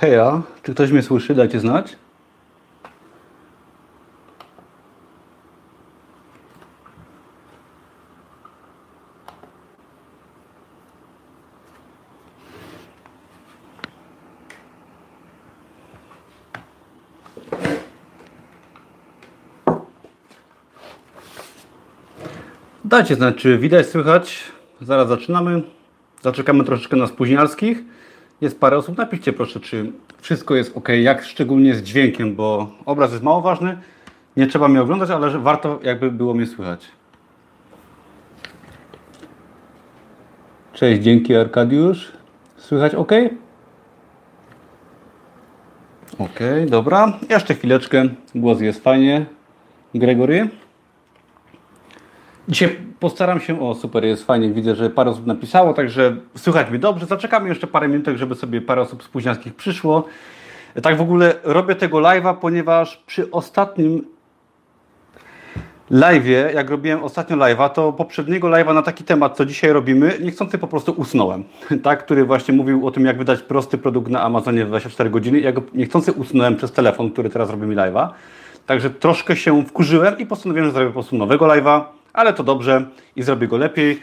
Heja, czy ktoś mnie słyszy? Dajcie znać. Dajcie znać, czy widać, słychać. Zaraz zaczynamy. Zaczekamy troszeczkę na spóźnialskich. Jest parę osób. Napiszcie proszę, czy wszystko jest ok, jak szczególnie z dźwiękiem, bo obraz jest mało ważny. Nie trzeba mnie oglądać, ale warto jakby było mnie słychać. Cześć, dzięki Arkadiusz. Słychać ok? Ok, dobra. Jeszcze chwileczkę. Głos jest fajnie. Gregory. Dzisiaj postaram się, o super, jest fajnie, widzę, że parę osób napisało, także słychać mnie dobrze. Zaczekamy jeszcze parę minut, żeby sobie parę osób spóźniackich przyszło. Tak w ogóle robię tego live'a, ponieważ przy ostatnim live'ie, jak robiłem ostatnio live'a, to poprzedniego live'a na taki temat, co dzisiaj robimy, niechcący po prostu usnąłem. Tak, który właśnie mówił o tym, jak wydać prosty produkt na Amazonie w 24 godziny. Ja go niechcący usnąłem przez telefon, który teraz robimy live'a. Także troszkę się wkurzyłem i postanowiłem, że zrobię po prostu nowego live'a ale to dobrze i zrobię go lepiej.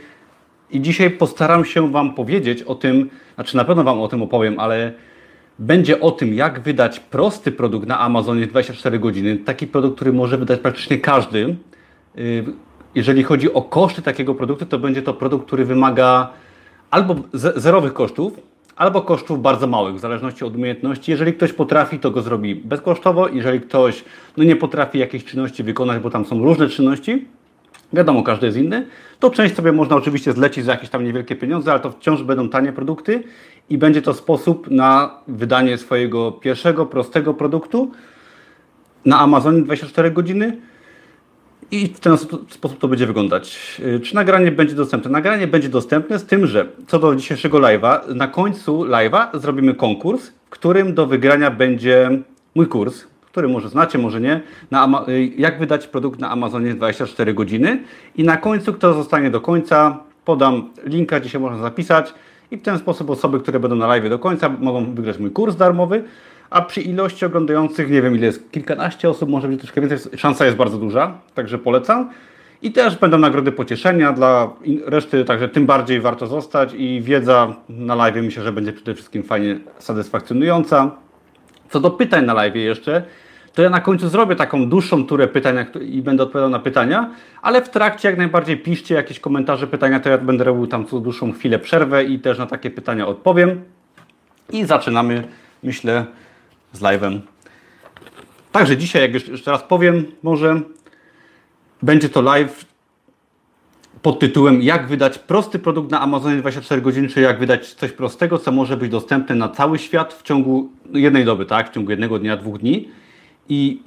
I dzisiaj postaram się Wam powiedzieć o tym, znaczy na pewno Wam o tym opowiem, ale będzie o tym, jak wydać prosty produkt na Amazonie 24 godziny. Taki produkt, który może wydać praktycznie każdy. Y, jeżeli chodzi o koszty takiego produktu, to będzie to produkt, który wymaga albo zerowych kosztów, albo kosztów bardzo małych, w zależności od umiejętności. Jeżeli ktoś potrafi, to go zrobi bezkosztowo. Jeżeli ktoś no, nie potrafi jakiejś czynności wykonać, bo tam są różne czynności, Wiadomo, każdy jest inny. To część sobie można oczywiście zlecić za jakieś tam niewielkie pieniądze, ale to wciąż będą tanie produkty i będzie to sposób na wydanie swojego pierwszego, prostego produktu na Amazonie 24 godziny i w ten sposób to będzie wyglądać. Czy nagranie będzie dostępne? Nagranie będzie dostępne z tym, że co do dzisiejszego live'a, na końcu live'a zrobimy konkurs, w którym do wygrania będzie mój kurs, który może znacie, może nie, na, y, jak wydać produkt na Amazonie 24 godziny. I na końcu, kto zostanie do końca, podam linka, gdzie się można zapisać i w ten sposób osoby, które będą na live do końca, mogą wygrać mój kurs darmowy. A przy ilości oglądających, nie wiem ile jest, kilkanaście osób, może być troszkę więcej, szansa jest bardzo duża, także polecam. I też będą nagrody pocieszenia dla reszty, także tym bardziej warto zostać i wiedza na live myślę, że będzie przede wszystkim fajnie satysfakcjonująca. Co do pytań na live jeszcze, to ja na końcu zrobię taką dłuższą turę pytań i będę odpowiadał na pytania, ale w trakcie jak najbardziej piszcie jakieś komentarze, pytania, to ja będę robił tam co dłuższą chwilę przerwę i też na takie pytania odpowiem. I zaczynamy, myślę, z live'em. Także dzisiaj, jak jeszcze raz powiem, może będzie to live pod tytułem Jak wydać prosty produkt na Amazonie 24 godziny, czyli jak wydać coś prostego, co może być dostępne na cały świat w ciągu jednej doby, tak? W ciągu jednego dnia, dwóch dni. I,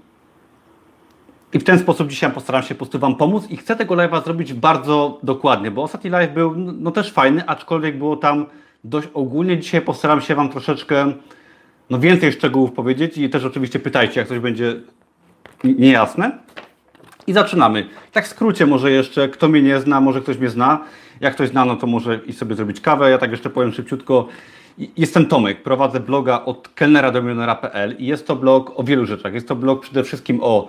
I w ten sposób dzisiaj postaram się po prostu Wam pomóc i chcę tego live'a zrobić bardzo dokładnie, bo ostatni live był no, też fajny, aczkolwiek było tam dość ogólnie. Dzisiaj postaram się Wam troszeczkę no, więcej szczegółów powiedzieć i też oczywiście pytajcie, jak coś będzie niejasne. I zaczynamy. Tak w skrócie może jeszcze, kto mnie nie zna, może ktoś mnie zna. Jak ktoś zna, no to może i sobie zrobić kawę. Ja tak jeszcze powiem szybciutko. Jestem Tomek, prowadzę bloga od kelnera do milionera.pl i jest to blog o wielu rzeczach. Jest to blog przede wszystkim o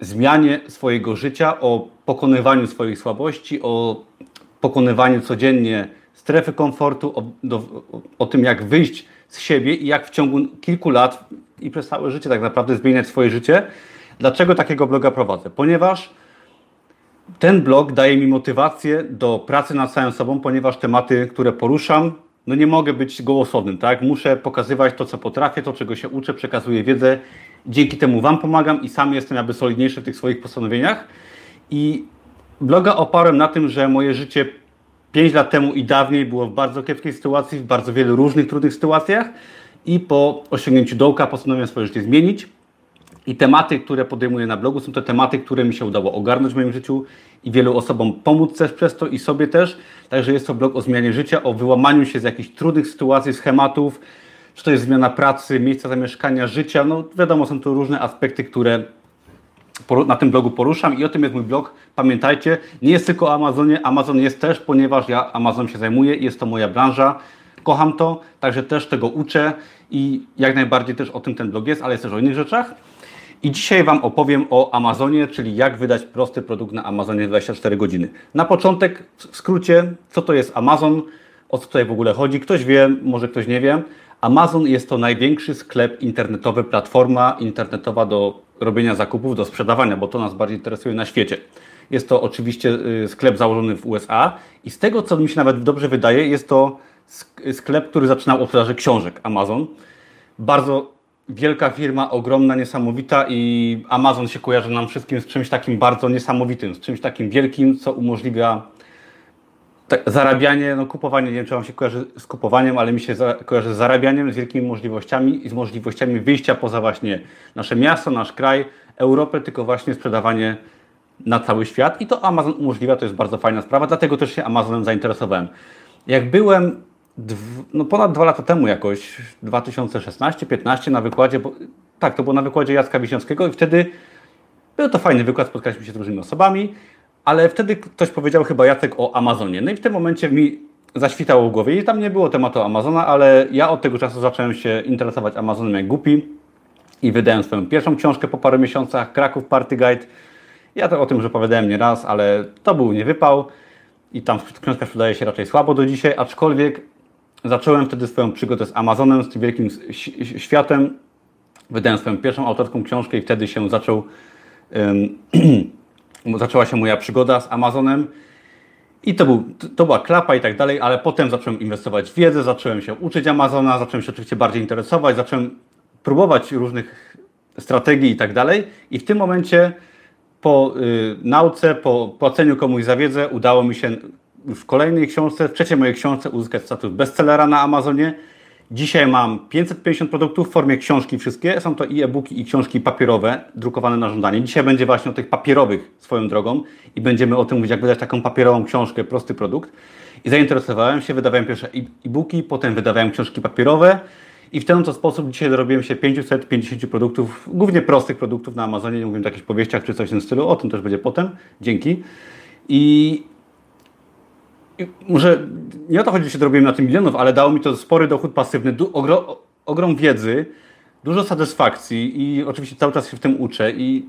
zmianie swojego życia, o pokonywaniu swoich słabości, o pokonywaniu codziennie strefy komfortu, o, do, o, o tym, jak wyjść z siebie i jak w ciągu kilku lat i przez całe życie tak naprawdę zmieniać swoje życie. Dlaczego takiego bloga prowadzę? Ponieważ ten blog daje mi motywację do pracy nad samym sobą, ponieważ tematy, które poruszam, no nie mogę być gołosłownym, tak? Muszę pokazywać to, co potrafię, to, czego się uczę, przekazuję wiedzę. Dzięki temu Wam pomagam i sam jestem jakby solidniejszy w tych swoich postanowieniach. I bloga oparłem na tym, że moje życie 5 lat temu i dawniej było w bardzo kiepskiej sytuacji, w bardzo wielu różnych trudnych sytuacjach i po osiągnięciu dołka postanowiłem swoje życie zmienić. I tematy, które podejmuję na blogu, są te tematy, które mi się udało ogarnąć w moim życiu i wielu osobom pomóc też przez to i sobie też. Także jest to blog o zmianie życia, o wyłamaniu się z jakichś trudnych sytuacji, schematów, czy to jest zmiana pracy, miejsca zamieszkania, życia. No wiadomo, są to różne aspekty, które na tym blogu poruszam i o tym jest mój blog. Pamiętajcie, nie jest tylko o Amazonie, Amazon jest też, ponieważ ja Amazon się zajmuję, jest to moja branża. Kocham to, także też tego uczę i jak najbardziej też o tym ten blog jest, ale jest też o innych rzeczach. I dzisiaj Wam opowiem o Amazonie, czyli jak wydać prosty produkt na Amazonie 24 godziny. Na początek, w skrócie, co to jest Amazon, o co tutaj w ogóle chodzi. Ktoś wie, może ktoś nie wie. Amazon jest to największy sklep internetowy, platforma internetowa do robienia zakupów, do sprzedawania, bo to nas bardziej interesuje na świecie. Jest to oczywiście y, sklep założony w USA i z tego, co mi się nawet dobrze wydaje, jest to sklep, który zaczynał od sprzedaży książek Amazon. Bardzo wielka firma, ogromna, niesamowita i Amazon się kojarzy nam wszystkim z czymś takim bardzo niesamowitym, z czymś takim wielkim, co umożliwia zarabianie, no kupowanie, nie wiem czy Wam się kojarzy z kupowaniem, ale mi się kojarzy z zarabianiem, z wielkimi możliwościami i z możliwościami wyjścia poza właśnie nasze miasto, nasz kraj, Europę, tylko właśnie sprzedawanie na cały świat. I to Amazon umożliwia, to jest bardzo fajna sprawa, dlatego też się Amazonem zainteresowałem. Jak byłem no ponad dwa lata temu jakoś, 2016-15 na wykładzie, bo, tak, to było na wykładzie Jacka Wiśniowskiego i wtedy był to fajny wykład, spotkaliśmy się z różnymi osobami, ale wtedy ktoś powiedział chyba Jacek o Amazonie. No i w tym momencie mi zaświtało w głowie i tam nie było tematu Amazona, ale ja od tego czasu zacząłem się interesować Amazonem jak głupi i wydałem swoją pierwszą książkę po paru miesiącach, Kraków Party Guide. Ja to o tym już opowiadałem nie raz, ale to był niewypał i tam książka sprzedaje się raczej słabo do dzisiaj, aczkolwiek zacząłem wtedy swoją przygodę z Amazonem, z tym wielkim światem. Wydałem swoją pierwszą autorską książkę i wtedy się zaczął, um, zaczęła się moja przygoda z Amazonem. I to, był, to była klapa i tak dalej, ale potem zacząłem inwestować w wiedzę, zacząłem się uczyć Amazona, zacząłem się oczywiście bardziej interesować, zacząłem próbować różnych strategii i tak dalej. I w tym momencie po y, nauce, po płaceniu komuś za wiedzę udało mi się w kolejnej książce, w trzeciej mojej książce uzyskać status bestsellera na Amazonie. Dzisiaj mam 550 produktów w formie książki wszystkie. Są to i e-booki, i książki papierowe, drukowane na żądanie. Dzisiaj będzie właśnie o tych papierowych swoją drogą i będziemy o tym mówić, jak wydać taką papierową książkę, prosty produkt. I zainteresowałem się, wydawałem pierwsze e-booki, potem wydawałem książki papierowe i w ten sposób dzisiaj dorobiłem się 550 produktów, głównie prostych produktów na Amazonie, nie mówię o jakichś powieściach czy coś w tym stylu, o tym też będzie potem. Dzięki. I może nie o to chodzi, że się dorobiłem na tym milionów, ale dało mi to spory dochód pasywny, ogrom, ogrom wiedzy, dużo satysfakcji i oczywiście cały czas się w tym uczę i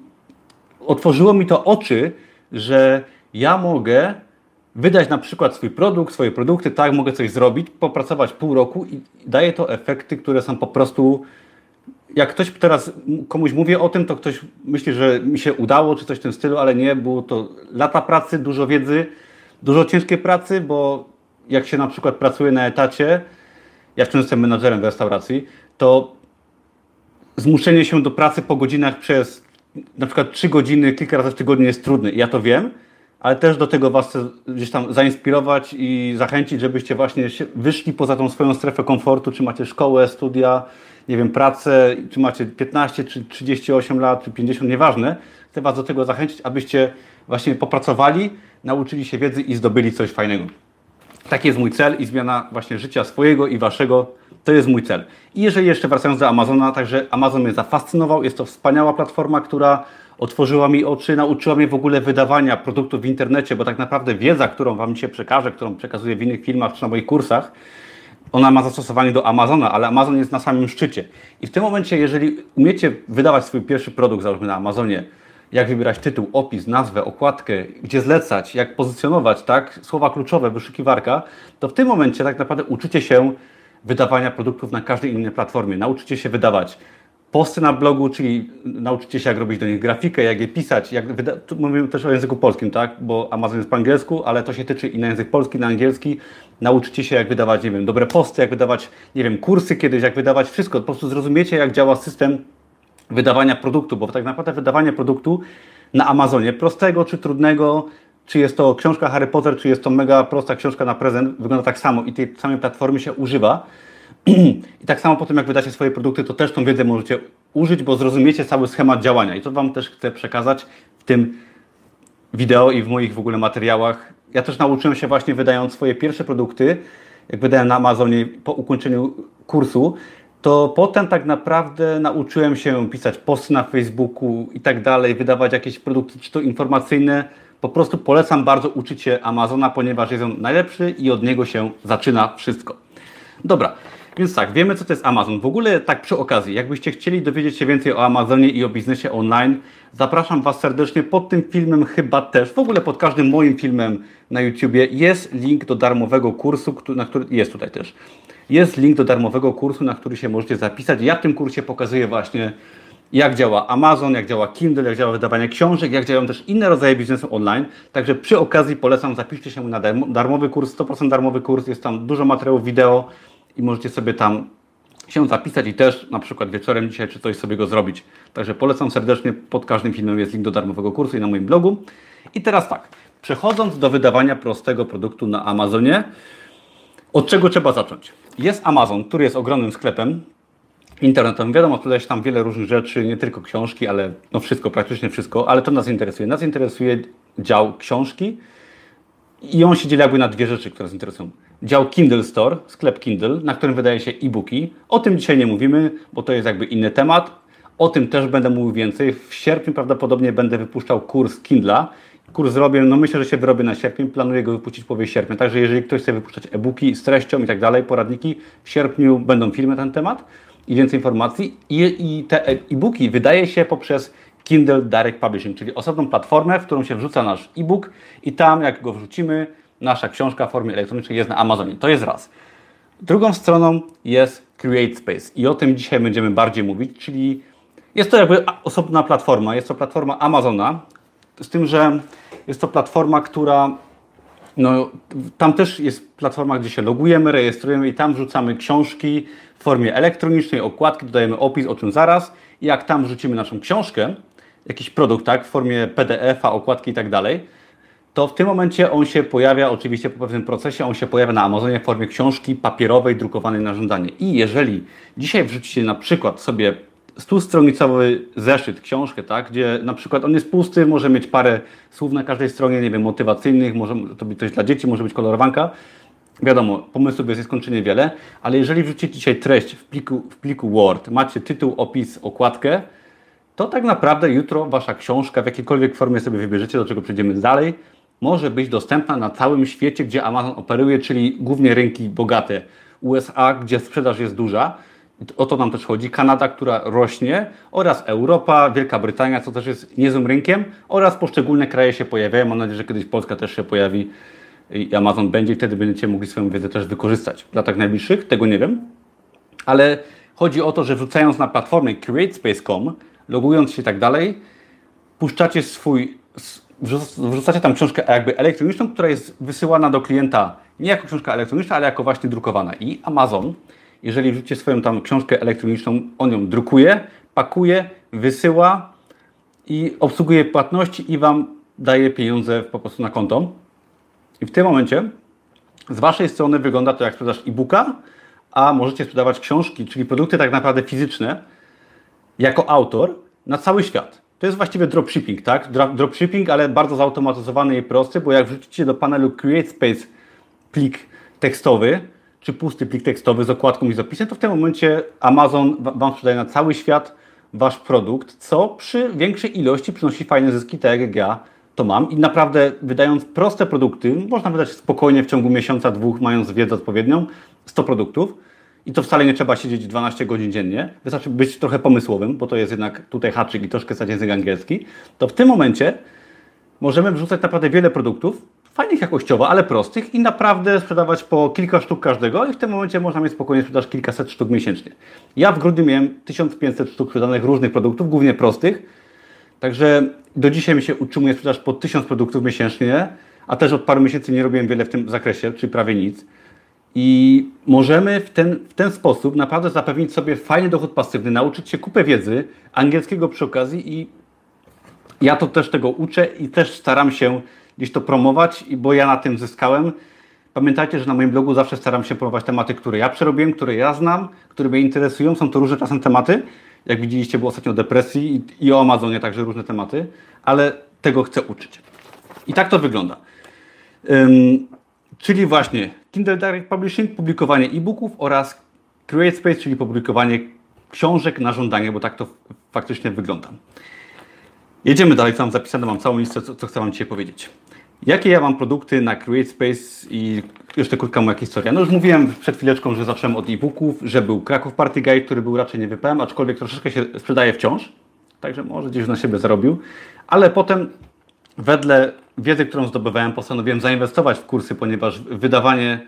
otworzyło mi to oczy, że ja mogę wydać na przykład swój produkt, swoje produkty, tak, mogę coś zrobić, popracować pół roku i daje to efekty, które są po prostu jak ktoś teraz komuś mówię o tym, to ktoś myśli, że mi się udało, czy coś w tym stylu, ale nie, było to lata pracy, dużo wiedzy, dużo ciężkiej pracy, bo jak się na przykład pracuje na etacie, ja wciąż jestem menadżerem w restauracji, to zmuszenie się do pracy po godzinach przez na przykład 3 godziny, kilka razy w tygodniu jest trudne. Ja to wiem, ale też do tego Was chcę gdzieś tam zainspirować i zachęcić, żebyście właśnie wyszli poza tą swoją strefę komfortu, czy macie szkołę, studia, nie wiem, pracę, czy macie 15, czy 38 lat, czy 50, nieważne. Chcę Was do tego zachęcić, abyście właśnie popracowali, nauczyli się wiedzy i zdobyli coś fajnego. Taki jest mój cel i zmiana właśnie życia swojego i Waszego to jest mój cel. I jeżeli jeszcze wracając do Amazona, także Amazon mnie zafascynował, jest to wspaniała platforma, która otworzyła mi oczy, nauczyła mnie w ogóle wydawania produktów w internecie, bo tak naprawdę wiedza, którą Wam dzisiaj przekażę, którą przekazuję w innych filmach czy na moich kursach, ona ma zastosowanie do Amazona, ale Amazon jest na samym szczycie. I w tym momencie, jeżeli umiecie wydawać swój pierwszy produkt, załóżmy na Amazonie, jak wybierać tytuł, opis, nazwę, okładkę, gdzie zlecać, jak pozycjonować, tak, słowa kluczowe, wyszukiwarka, to w tym momencie tak naprawdę uczycie się wydawania produktów na każdej innej platformie. Nauczycie się wydawać posty na blogu, czyli nauczycie się, jak robić do nich grafikę, jak je pisać. Jak wyda... tu mówimy też o języku polskim, tak? Bo Amazon jest po angielsku, ale to się tyczy i na język polski, na angielski. Nauczycie się, jak wydawać, nie wiem, dobre posty, jak wydawać, nie wiem, kursy kiedyś, jak wydawać wszystko. Po prostu zrozumiecie, jak działa system wydawania produktu, bo tak naprawdę wydawanie produktu na Amazonie, prostego czy trudnego, czy jest to książka Harry Potter, czy jest to mega prosta książka na prezent, wygląda tak samo i tej samej platformy się używa. I tak samo po tym, jak wydacie swoje produkty, to też tą wiedzę możecie użyć, bo zrozumiecie cały schemat działania. I to Wam też chcę przekazać w tym wideo i w moich w ogóle materiałach. Ja też nauczyłem się właśnie wydając swoje pierwsze produkty, jak wydałem na Amazonie po ukończeniu kursu, to potem tak naprawdę nauczyłem się pisać posty na Facebooku i tak dalej, wydawać jakieś produkty, czy to informacyjne. Po prostu polecam bardzo uczyć się Amazona, ponieważ jest on najlepszy i od niego się zaczyna wszystko. Dobra, więc tak, wiemy co to jest Amazon. W ogóle tak przy okazji, jakbyście chcieli dowiedzieć się więcej o Amazonie i o biznesie online, zapraszam Was serdecznie pod tym filmem chyba też, w ogóle pod każdym moim filmem na YouTubie jest link do darmowego kursu, na który jest tutaj też. Jest link do darmowego kursu, na który się możecie zapisać. Ja w tym kursie pokazuję właśnie jak działa Amazon, jak działa Kindle, jak działa wydawanie książek, jak działają też inne rodzaje biznesu online. Także przy okazji polecam, zapiszcie się na darmowy kurs, 100% darmowy kurs, jest tam dużo materiałów wideo i możecie sobie tam się zapisać i też na przykład wieczorem dzisiaj czy coś sobie go zrobić. Także polecam serdecznie, pod każdym filmem jest link do darmowego kursu i na moim blogu. I teraz tak, przechodząc do wydawania prostego produktu na Amazonie, od czego trzeba zacząć? Jest Amazon, który jest ogromnym sklepem, internetowym. Wiadomo, tutaj tam wiele różnych rzeczy, nie tylko książki, ale no wszystko, praktycznie wszystko, ale to nas interesuje. Nas interesuje dział książki i on się dzieli jakby na dwie rzeczy, które nas interesują. Dział Kindle Store, sklep Kindle, na którym wydaje się e-booki. O tym dzisiaj nie mówimy, bo to jest jakby inny temat. O tym też będę mówił więcej. W sierpniu prawdopodobnie będę wypuszczał kurs Kindla. Kurs zrobię, no myślę, że się wyrobię na sierpień, planuję go wypuścić w połowie sierpnia. Także jeżeli ktoś chce wypuszczać e-booki z treścią i tak dalej, poradniki, w sierpniu będą filmy na ten temat i więcej informacji. I, i te e-booki wydaje się poprzez Kindle Direct Publishing, czyli osobną platformę, w którą się wrzuca nasz e-book i tam jak go wrzucimy, nasza książka w formie elektronicznej jest na Amazonie. To jest raz. Drugą stroną jest Create Space i o tym dzisiaj będziemy bardziej mówić, czyli jest to jakby osobna platforma, jest to platforma Amazona, z tym, że jest to platforma, która no, tam też jest platforma, gdzie się logujemy, rejestrujemy i tam wrzucamy książki w formie elektronicznej, okładki, dodajemy opis, o czym zaraz. I jak tam wrzucimy naszą książkę, jakiś produkt, tak, w formie PDF-a, okładki i tak dalej, to w tym momencie on się pojawia, oczywiście po pewnym procesie, on się pojawia na Amazonie w formie książki papierowej, drukowanej na żądanie. I jeżeli dzisiaj wrzucicie na przykład sobie stustronicowy zeszyt, książkę, tak, gdzie na przykład on jest pusty, może mieć parę słów na każdej stronie, nie wiem, motywacyjnych, może to być coś dla dzieci, może być kolorowanka. Wiadomo, pomysłów jest nieskończenie wiele, ale jeżeli wrzucicie dzisiaj treść w pliku, w pliku Word, macie tytuł, opis, okładkę, to tak naprawdę jutro Wasza książka, w jakiejkolwiek formie sobie wybierzecie, do czego przejdziemy dalej, może być dostępna na całym świecie, gdzie Amazon operuje, czyli głównie rynki bogate. USA, gdzie sprzedaż jest duża, o to nam też chodzi. Kanada, która rośnie oraz Europa, Wielka Brytania, co też jest niezłym rynkiem oraz poszczególne kraje się pojawiają. Mam nadzieję, że kiedyś Polska też się pojawi i Amazon będzie wtedy będziecie mogli swoją wiedzę też wykorzystać. W latach najbliższych, tego nie wiem. Ale chodzi o to, że wrzucając na platformę createspace.com, logując się i tak dalej, puszczacie swój, wrzucacie tam książkę jakby elektroniczną, która jest wysyłana do klienta nie jako książka elektroniczna, ale jako właśnie drukowana. I Amazon jeżeli wrzucicie swoją tam książkę elektroniczną, on ją drukuje, pakuje, wysyła i obsługuje płatności i Wam daje pieniądze po prostu na konto. I w tym momencie z Waszej strony wygląda to jak sprzedaż e-booka, a możecie sprzedawać książki, czyli produkty tak naprawdę fizyczne, jako autor na cały świat. To jest właściwie dropshipping, tak? Dropshipping, ale bardzo zautomatyzowany i prosty, bo jak wrzucicie do panelu Create Space plik tekstowy, czy pusty plik tekstowy z okładką i z opisem, to w tym momencie Amazon Wam sprzedaje na cały świat Wasz produkt, co przy większej ilości przynosi fajne zyski, tak jak ja to mam. I naprawdę wydając proste produkty, można wydać spokojnie w ciągu miesiąca, dwóch, mając wiedzę odpowiednią, 100 produktów. I to wcale nie trzeba siedzieć 12 godzin dziennie. Wystarczy być trochę pomysłowym, bo to jest jednak tutaj haczyk i troszkę stać język angielski. To w tym momencie możemy wrzucać naprawdę wiele produktów, fajnych jakościowo, ale prostych i naprawdę sprzedawać po kilka sztuk każdego i w tym momencie można mieć spokojnie sprzedaż kilkaset sztuk miesięcznie. Ja w grudniu miałem 1500 sztuk sprzedanych różnych produktów, głównie prostych, także do dzisiaj mi się utrzymuje sprzedaż po 1000 produktów miesięcznie, a też od paru miesięcy nie robiłem wiele w tym zakresie, czyli prawie nic. I możemy w ten, w ten sposób naprawdę zapewnić sobie fajny dochód pasywny, nauczyć się kupę wiedzy, angielskiego przy okazji i ja to też tego uczę i też staram się gdzieś to promować, bo ja na tym zyskałem. Pamiętajcie, że na moim blogu zawsze staram się promować tematy, które ja przerobiłem, które ja znam, które mnie interesują. Są to różne czasem tematy. Jak widzieliście, było ostatnio o depresji i, o Amazonie także różne tematy, ale tego chcę uczyć. I tak to wygląda. Um, czyli właśnie Kindle Direct Publishing, publikowanie e-booków oraz CreateSpace, czyli publikowanie książek na żądanie, bo tak to faktycznie wygląda. Jedziemy dalej, co mam zapisane, mam całą listę, co, co chcę Wam dzisiaj powiedzieć. Jakie ja mam produkty na CreateSpace i jeszcze krótka moja historia. No już mówiłem przed chwileczką, że zacząłem od e-booków, że był Kraków Party Guide, który był raczej nie wypałem, aczkolwiek troszeczkę się sprzedaje wciąż, także może gdzieś na siebie zarobił, ale potem wedle wiedzy, którą zdobywałem, postanowiłem zainwestować w kursy, ponieważ wydawanie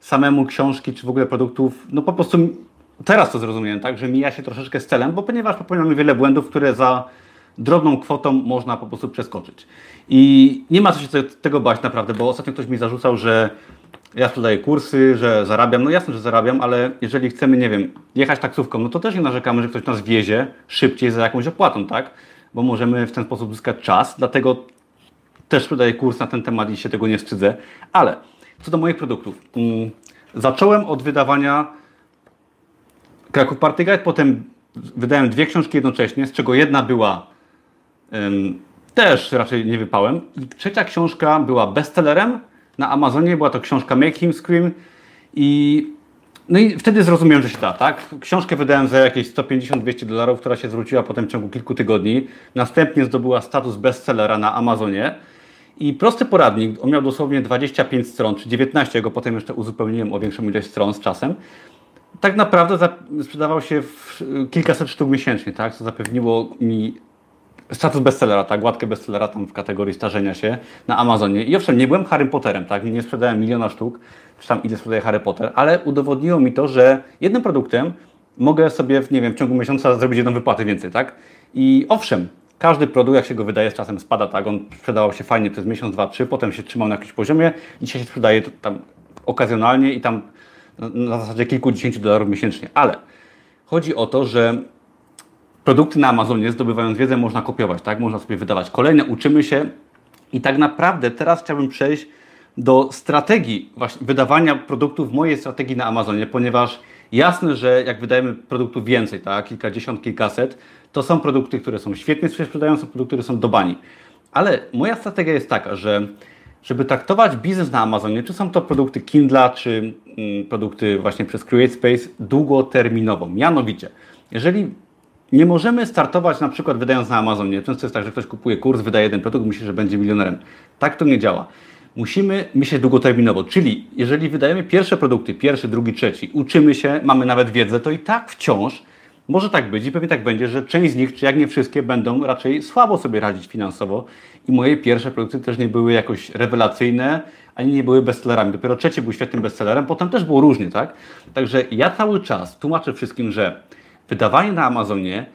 samemu książki czy w ogóle produktów, no po prostu teraz to zrozumiałem, tak, że mija się troszeczkę z celem, bo ponieważ popełniamy wiele błędów, które za drobną kwotą można po prostu przeskoczyć. I nie ma co się tego bać naprawdę, bo ostatnio ktoś mi zarzucał, że ja sprzedaję kursy, że zarabiam. No jasne, że zarabiam, ale jeżeli chcemy, nie wiem, jechać taksówką, no to też nie narzekamy, że ktoś nas wiezie szybciej za jakąś opłatą, tak? Bo możemy w ten sposób zyskać czas, dlatego też sprzedaję kurs na ten temat i się tego nie wstydzę. Ale co do moich produktów. Mm, zacząłem od wydawania Kraków Party Guide, potem wydałem dwie książki jednocześnie, z czego jedna była też raczej nie wypałem. I trzecia książka była bestsellerem na Amazonie, była to książka Make Him Scream i no i wtedy zrozumiałem, że się da, tak? Książkę wydałem za jakieś 150-200 dolarów, która się zwróciła potem w ciągu kilku tygodni. Następnie zdobyła status bestsellera na Amazonie. I prosty poradnik, on miał dosłownie 25 stron, czy 19, go potem jeszcze uzupełniłem o większą ilość stron z czasem. Tak naprawdę sprzedawał się w kilkaset sztuk miesięcznie, tak? co zapewniło mi status bestsellera, tak, gładkę bestsellera tam w kategorii starzenia się na Amazonie. I owszem, nie byłem Harry Potterem, tak, nie sprzedałem miliona sztuk, czy tam ile sprzedaje Harry Potter, ale udowodniło mi to, że jednym produktem mogę sobie, w, nie wiem, w ciągu miesiąca zrobić jedną wypłatę więcej, tak. I owszem, każdy produkt, jak się go wydaje, z czasem spada, tak, on sprzedawał się fajnie przez miesiąc, dwa, trzy, potem się trzymał na jakimś poziomie, dzisiaj się sprzedaje tam okazjonalnie i tam na zasadzie kilkudziesięciu dolarów miesięcznie, ale chodzi o to, że produkty na Amazonie, zdobywając wiedzę, można kopiować, tak? Można sobie wydawać kolejne, uczymy się i tak naprawdę teraz chciałbym przejść do strategii właśnie wydawania produktów, mojej strategii na Amazonie, ponieważ jasne, że jak wydajemy produktów więcej, tak? Kilkadziesiąt, kilkaset, to są produkty, które są świetnie sprzedają, są produkty, które są do bani. Ale moja strategia jest taka, że żeby traktować biznes na Amazonie, czy są to produkty Kindla, czy mm, produkty właśnie przez CreateSpace długoterminowo. Mianowicie, jeżeli nie możemy startować na przykład wydając na Amazonie. Często jest tak, że ktoś kupuje kurs, wydaje jeden produkt, myśli, że będzie milionerem. Tak to nie działa. Musimy myśleć długoterminowo, czyli jeżeli wydajemy pierwsze produkty, pierwszy, drugi, trzeci, uczymy się, mamy nawet wiedzę, to i tak wciąż może tak być i pewnie tak będzie, że część z nich, czy jak nie wszystkie, będą raczej słabo sobie radzić finansowo. I moje pierwsze produkty też nie były jakoś rewelacyjne, ani nie były bestsellerami. Dopiero trzeci był świetnym bestsellerem, potem też było różnie, tak? Także ja cały czas tłumaczę wszystkim, że Wydawanie na Amazonie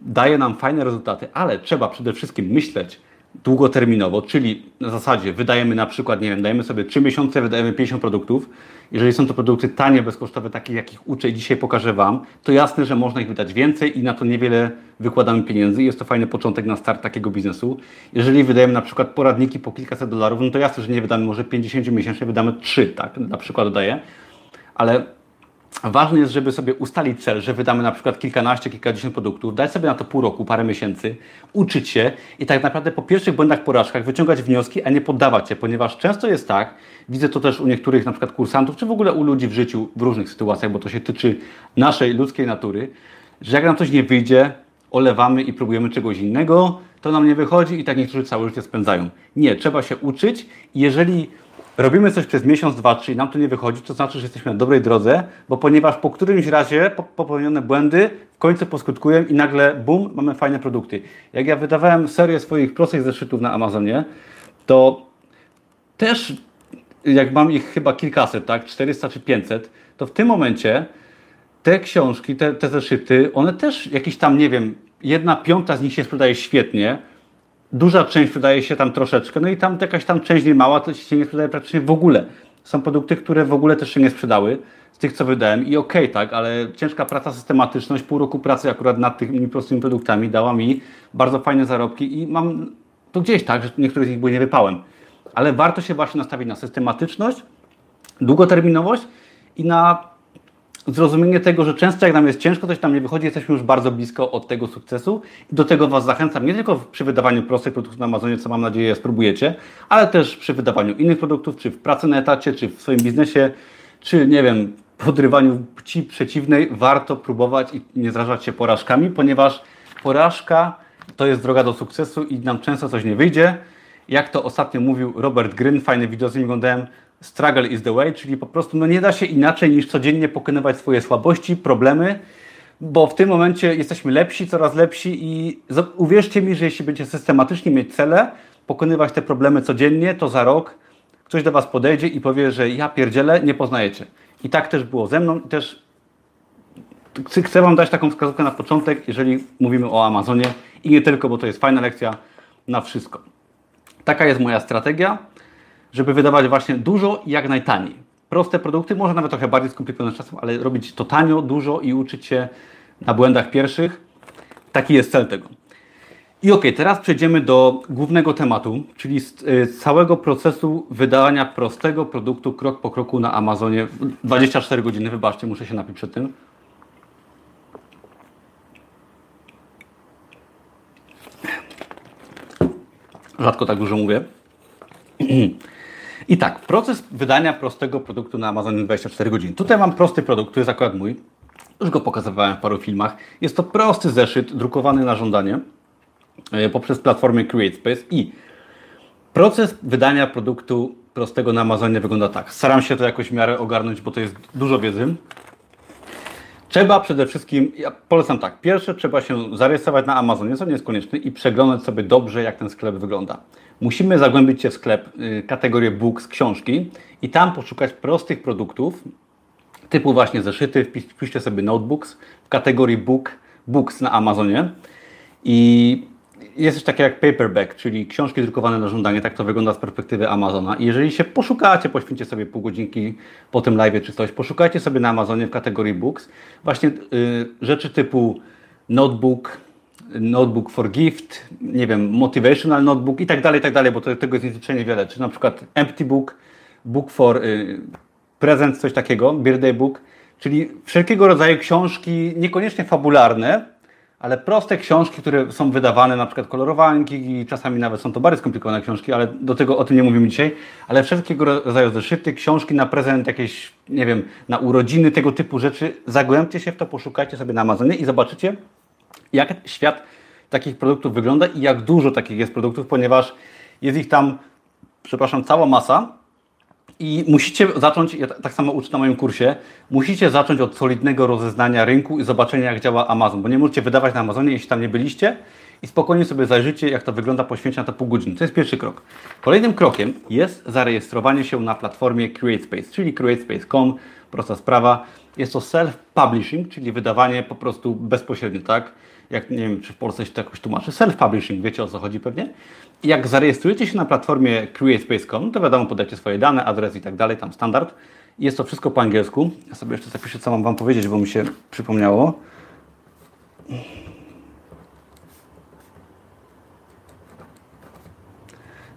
daje nam fajne rezultaty, ale trzeba przede wszystkim myśleć długoterminowo, czyli na zasadzie wydajemy na przykład, nie wiem, dajemy sobie 3 miesiące, wydajemy 50 produktów. Jeżeli są to produkty tanie, bezkosztowe, takie jakich uczę i dzisiaj pokażę Wam, to jasne, że można ich wydać więcej i na to niewiele wykładamy pieniędzy. Jest to fajny początek na start takiego biznesu. Jeżeli wydajemy na przykład poradniki po kilkaset dolarów, no to jasne, że nie wydamy może 50 miesięcznie, wydamy 3, tak, na przykład dodaję, ale Ważne jest, żeby sobie ustalić cel, że wydamy na przykład kilkanaście, kilkadziesiąt produktów, dać sobie na to pół roku, parę miesięcy, uczyć się i tak naprawdę po pierwszych błędach, porażkach wyciągać wnioski, a nie poddawać się, ponieważ często jest tak, widzę to też u niektórych na przykład kursantów, czy w ogóle u ludzi w życiu w różnych sytuacjach, bo to się tyczy naszej ludzkiej natury, że jak nam coś nie wyjdzie, olewamy i próbujemy czegoś innego, to nam nie wychodzi i tak niektórzy całe życie spędzają. Nie, trzeba się uczyć i jeżeli robimy coś przez miesiąc, dwa, trzy i nam to nie wychodzi, to znaczy, że jesteśmy na dobrej drodze, bo ponieważ po którymś razie popełnione błędy w końcu poskutkują i nagle bum, mamy fajne produkty. Jak ja wydawałem serię swoich prostych zeszytów na Amazonie, to też jak mam ich chyba kilkaset, tak, 400 czy 500, to w tym momencie te książki, te, te zeszyty, one też jakieś tam, nie wiem, jedna piąta z nich się sprzedaje świetnie, duża część wydaje się tam troszeczkę, no i tam jakaś tam część nie mała, to się nie sprzedaje praktycznie w ogóle. Są produkty, które w ogóle też się nie sprzedały z tych, co wydałem i okej, okay, tak, ale ciężka praca, systematyczność, pół roku pracy akurat nad tymi prostymi produktami dała mi bardzo fajne zarobki i mam to gdzieś tak, że niektórych z nich były nie wypałem. Ale warto się właśnie nastawić na systematyczność, długoterminowość i na zrozumienie tego, że często jak nam jest ciężko, coś tam nie wychodzi, jesteśmy już bardzo blisko od tego sukcesu. I do tego Was zachęcam nie tylko przy wydawaniu prostych produktów na Amazonie, co mam nadzieję spróbujecie, ale też przy wydawaniu innych produktów, czy w pracy na etacie, czy w swoim biznesie, czy nie wiem, podrywaniu płci przeciwnej, warto próbować i nie zrażać się porażkami, ponieważ porażka to jest droga do sukcesu i nam często coś nie wyjdzie. Jak to ostatnio mówił Robert Gryn, fajne wideo z nim oglądałem, struggle is the way, czyli po prostu no nie da się inaczej niż codziennie pokonywać swoje słabości, problemy, bo w tym momencie jesteśmy lepsi, coraz lepsi i uwierzcie mi, że jeśli będziecie systematycznie mieć cele, pokonywać te problemy codziennie, to za rok ktoś do Was podejdzie i powie, że ja pierdzielę, nie poznajecie. I tak też było ze mną też chcę Wam dać taką wskazówkę na początek, jeżeli mówimy o Amazonie i nie tylko, bo to jest fajna lekcja na wszystko. Taka jest moja strategia, żeby wydawać właśnie dużo i jak najtaniej. Proste produkty, może nawet trochę bardziej skomplikowane czasem, ale robić to tanio, dużo i uczyć się na błędach pierwszych. Taki jest cel tego. I ok, teraz przejdziemy do głównego tematu, czyli z, y, całego procesu wydania prostego produktu krok po kroku na Amazonie. 24 godziny, wybaczcie, muszę się napić przed tym. Rzadko tak dużo mówię. I tak, proces wydania prostego produktu na Amazonie 24 godziny. Tutaj mam prosty produkt, który jest akurat mój. Już go pokazywałem w paru filmach. Jest to prosty zeszyt drukowany na żądanie e, poprzez platformę CreateSpace i proces wydania produktu prostego na Amazonie wygląda tak. Staram się to jakoś w miarę ogarnąć, bo to jest dużo wiedzy. Trzeba przede wszystkim, ja polecam tak, pierwsze trzeba się zarejestrować na Amazonie, co nie jest konieczne, i przeglądać sobie dobrze, jak ten sklep wygląda. Musimy zagłębić się w sklep, y, kategorię books, książki i tam poszukać prostych produktów, typu właśnie zeszyty, wpiszcie sobie notebooks w kategorii book, books na Amazonie. I jest coś takiego jak paperback, czyli książki drukowane na żądanie, tak to wygląda z perspektywy Amazona. I jeżeli się poszukacie, poświęćcie sobie pół godzinki po tym live czy coś, poszukajcie sobie na Amazonie w kategorii books właśnie y, rzeczy typu notebook, notebook for gift, nie wiem, motivational notebook i tak dalej, i tak dalej, bo to, tego jest niezliczenie wiele. Czy na przykład empty book, book for y, present, coś takiego, birthday book, czyli wszelkiego rodzaju książki, niekoniecznie fabularne, ale proste książki, które są wydawane, na przykład kolorowanki i czasami nawet są to bardzo skomplikowane książki, ale do tego o tym nie mówimy dzisiaj, ale wszelkiego rodzaju zeszyty, książki na prezent, jakieś, nie wiem, na urodziny, tego typu rzeczy, zagłębcie się w to, poszukajcie sobie na Amazonie i zobaczycie, jak świat takich produktów wygląda i jak dużo takich jest produktów, ponieważ jest ich tam, przepraszam, cała masa, i musicie zacząć, ja tak samo uczę na moim kursie, musicie zacząć od solidnego rozeznania rynku i zobaczenia, jak działa Amazon, bo nie możecie wydawać na Amazonie, jeśli tam nie byliście i spokojnie sobie zajrzycie, jak to wygląda, poświęcić na to pół godziny. To jest pierwszy krok. Kolejnym krokiem jest zarejestrowanie się na platformie CreateSpace, czyli createspace.com, prosta sprawa. Jest to self-publishing, czyli wydawanie po prostu bezpośrednio, tak? Jak nie wiem, czy w Polsce się to jakoś tłumaczy. Self-publishing, wiecie o co chodzi pewnie. Jak zarejestrujecie się na platformie CreateSpace.com, to wiadomo, podacie swoje dane, adres i tak dalej, tam standard. Jest to wszystko po angielsku. Ja sobie jeszcze zapiszę, co mam Wam powiedzieć, bo mi się przypomniało.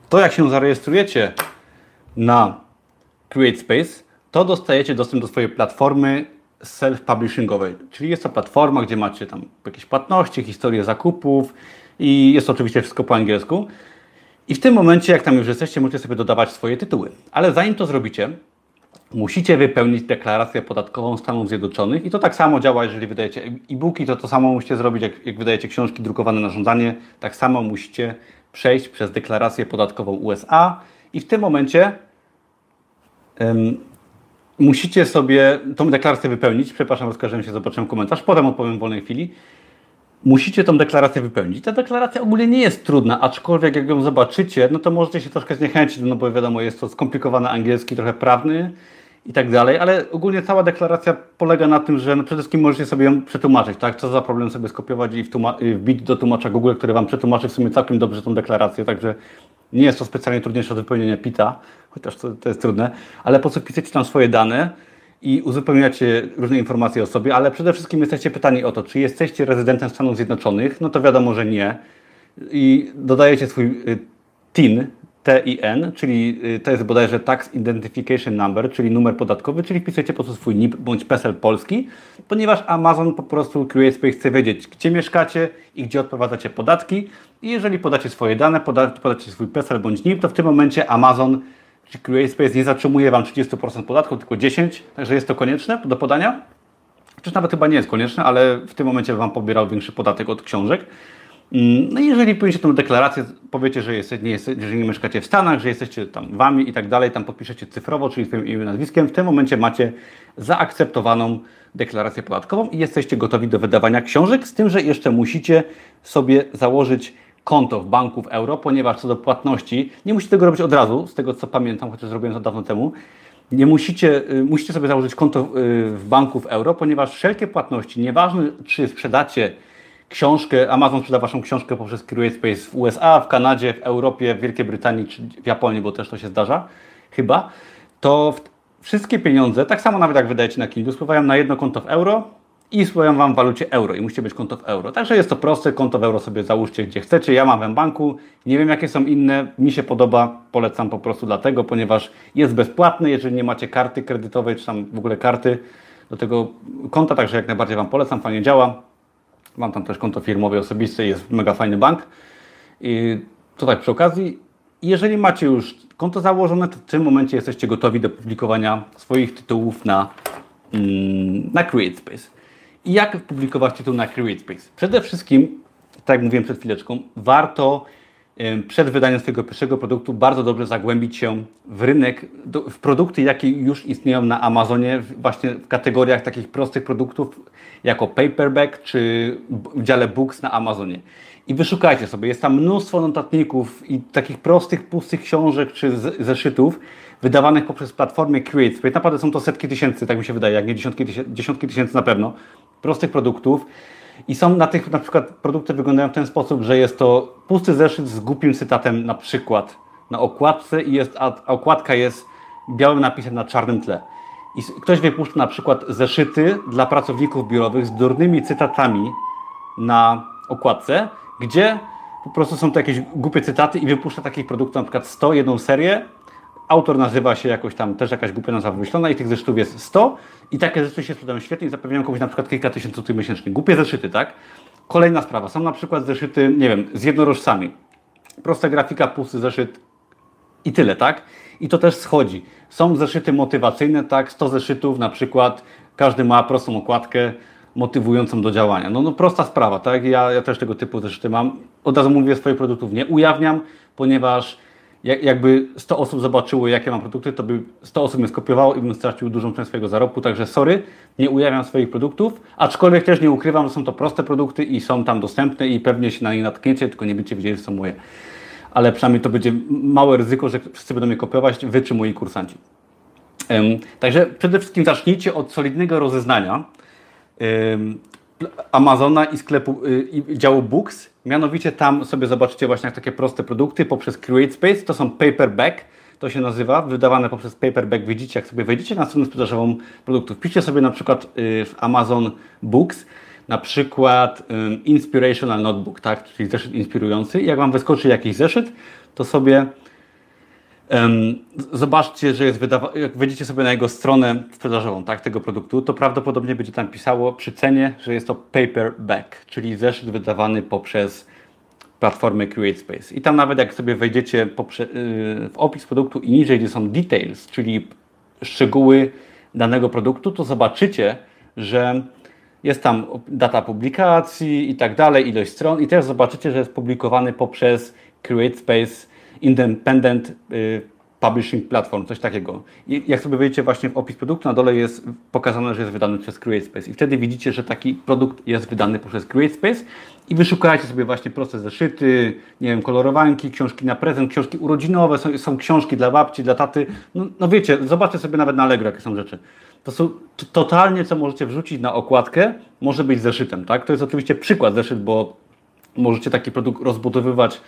To jak się zarejestrujecie na CreateSpace, to dostajecie dostęp do swojej platformy self-publishingowej. Czyli jest to platforma, gdzie macie tam jakieś płatności, historię zakupów i jest oczywiście wszystko po angielsku. I w tym momencie, jak tam już jesteście, możecie sobie dodawać swoje tytuły. Ale zanim to zrobicie, musicie wypełnić deklarację podatkową Stanów Zjednoczonych i to tak samo działa, jeżeli wydajecie e-booki, to to samo musicie zrobić, jak, jak wydajecie książki drukowane na żądanie, tak samo musicie przejść przez deklarację podatkową USA i w tym momencie musicie sobie tą deklarację wypełnić. Przepraszam, rozkażę się, zobaczyłem komentarz, potem odpowiem w wolnej chwili musicie tą deklarację wypełnić. Ta deklaracja ogólnie nie jest trudna, aczkolwiek jak ją zobaczycie, no to możecie się troszkę zniechęcić, no bo wiadomo, jest to skomplikowany angielski, trochę prawny i tak dalej, ale ogólnie cała deklaracja polega na tym, że no przede wszystkim możecie sobie ją przetłumaczyć, tak? Co za problem sobie skopiować i wbić do tłumacza Google, który Wam przetłumaczy w sumie całkiem dobrze tą deklarację, także nie jest to specjalnie trudniejsze od wypełnienia PITA, chociaż to, to jest trudne, ale po co wpisać tam swoje dane, i uzupełniacie różne informacje o sobie, ale przede wszystkim jesteście pytani o to, czy jesteście rezydentem Stanów Zjednoczonych, no to wiadomo, że nie. I dodajecie swój y, TIN, TIN, czyli y, to jest bodajże Tax Identification Number, czyli numer podatkowy, czyli wpisujecie po prostu swój NIP bądź PESEL polski, ponieważ Amazon po prostu CreateSpace chce wiedzieć, gdzie mieszkacie i gdzie odprowadzacie podatki. I jeżeli podacie swoje dane, podacie swój PESEL bądź NIP, to w tym momencie Amazon Czyli CreateSpace nie zatrzymuje Wam 30% podatku, tylko 10%, także jest to konieczne do podania. Czy nawet chyba nie jest konieczne, ale w tym momencie Wam pobierał większy podatek od książek. Mm, no jeżeli powiecie tą deklarację, powiecie, że, jesteście, nie jest, że nie mieszkacie w Stanach, że jesteście tam wami i tak dalej, tam podpiszecie cyfrowo, czyli swoim imieniem nazwiskiem, w tym momencie macie zaakceptowaną deklarację podatkową i jesteście gotowi do wydawania książek, z tym, że jeszcze musicie sobie założyć konto w banku w euro, ponieważ co do płatności, nie musicie tego robić od razu, z tego co pamiętam, chociaż zrobiłem to dawno temu, nie musicie, y, musicie sobie założyć konto y, w banku w euro, ponieważ wszelkie płatności, nieważne czy sprzedacie książkę, Amazon sprzeda Waszą książkę poprzez CreateSpace w USA, w Kanadzie, w Europie, w Wielkiej Brytanii czy w Japonii, bo też to się zdarza, chyba, to wszystkie pieniądze, tak samo nawet jak wydajecie na Kindle, spływają na jedno konto w euro i spływają Wam w walucie euro i musicie mieć konto w euro. Także jest to proste, konto w euro sobie załóżcie gdzie chcecie. Ja mam w banku, nie wiem jakie są inne, mi się podoba, polecam po prostu dlatego, ponieważ jest bezpłatny, jeżeli nie macie karty kredytowej czy tam w ogóle karty do tego konta, także jak najbardziej Wam polecam, fajnie działa. Mam tam też konto firmowe osobiste, jest mega fajny bank. I tutaj przy okazji, jeżeli macie już konto założone, to w tym momencie jesteście gotowi do publikowania swoich tytułów na, mm, na CreateSpace. I jak publikować tytuł na CreateSpace? Przede wszystkim, tak jak mówiłem przed chwileczką, warto przed wydaniem swojego pierwszego produktu bardzo dobrze zagłębić się w rynek, w produkty, jakie już istnieją na Amazonie, właśnie w kategoriach takich prostych produktów, jako paperback czy w dziale books na Amazonie. I wyszukajcie sobie, jest tam mnóstwo notatników i takich prostych, pustych książek czy zeszytów wydawanych poprzez platformę CreateSpace. Naprawdę są to setki tysięcy, tak mi się wydaje, jak nie dziesiątki, dziesiątki tysięcy na pewno, prostych produktów. I są na tych na przykład produkty wyglądają w ten sposób, że jest to pusty zeszyt z głupim cytatem na przykład na okładce i jest, a okładka jest białym napisem na czarnym tle. I ktoś wypuszcza na przykład zeszyty dla pracowników biurowych z durnymi cytatami na okładce, gdzie po prostu są to jakieś głupie cytaty i wypuszcza takich produktów na przykład 100, jedną serię. Autor nazywa się jakoś tam, też jakaś głupia nazwa wymyślona i tych zeszytów jest 100 i takie zeszyty się sprzedają świetnie i zapewniają komuś na przykład kilka tysięcy złotych miesięcznie. Głupie zeszyty, tak? Kolejna sprawa, są na przykład zeszyty, nie wiem, z jednorożcami. Prosta grafika, pusty zeszyt i tyle, tak? I to też schodzi. Są zeszyty motywacyjne, tak? 100 zeszytów, na przykład każdy ma prostą okładkę motywującą do działania. No, no prosta sprawa, tak? Ja, ja też tego typu zeszyty mam. Od razu mówię, swoich produktów nie ujawniam, ponieważ jakby 100 osób zobaczyło, jakie mam produkty, to by 100 osób mnie skopiowało i bym stracił dużą część swojego zarobku, także sorry, nie ujawniam swoich produktów, aczkolwiek też nie ukrywam, że są to proste produkty i są tam dostępne i pewnie się na nie natkniecie, tylko nie będziecie wiedzieli, że są moje. Ale przynajmniej to będzie małe ryzyko, że wszyscy będą mnie kopiować, wy czy moi kursanci. Także przede wszystkim zacznijcie od solidnego rozeznania Amazona i sklepu y, i działu Books. Mianowicie tam sobie zobaczycie właśnie takie proste produkty poprzez CreateSpace. To są paperback, to się nazywa, wydawane poprzez paperback. Widzicie, jak sobie wejdziecie na stronę sprzedażową produktów. Piszcie sobie na przykład y, w Amazon Books na przykład Inspirational Notebook, tak, czyli zeszyt inspirujący. Jak Wam wyskoczy jakiś zeszyt, to sobie Zobaczcie, że jest wydawa- jak wejdziecie sobie na jego stronę sprzedażową tak, tego produktu, to prawdopodobnie będzie tam pisało przy cenie, że jest to paperback, czyli zeszyt wydawany poprzez platformę CreateSpace. I tam nawet jak sobie wejdziecie y, w opis produktu i niżej, gdzie są details, czyli szczegóły danego produktu, to zobaczycie, że jest tam data publikacji i tak dalej, ilość stron i też zobaczycie, że jest publikowany poprzez CreateSpace Independent y, Publishing Platform, coś takiego. I jak sobie wejdziecie właśnie w opis produktu, na dole jest pokazane, że jest wydany przez CreateSpace. I wtedy widzicie, że taki produkt jest wydany przez CreateSpace i wyszukajcie sobie właśnie proste zeszyty, nie wiem, kolorowanki, książki na prezent, książki urodzinowe, są, są książki dla babci, dla taty. No, no wiecie, zobaczcie sobie nawet na Allegro, jakie są rzeczy. To są totalnie, co możecie wrzucić na okładkę, może być zeszytem, tak? To jest oczywiście przykład zeszyt, bo możecie taki produkt rozbudowywać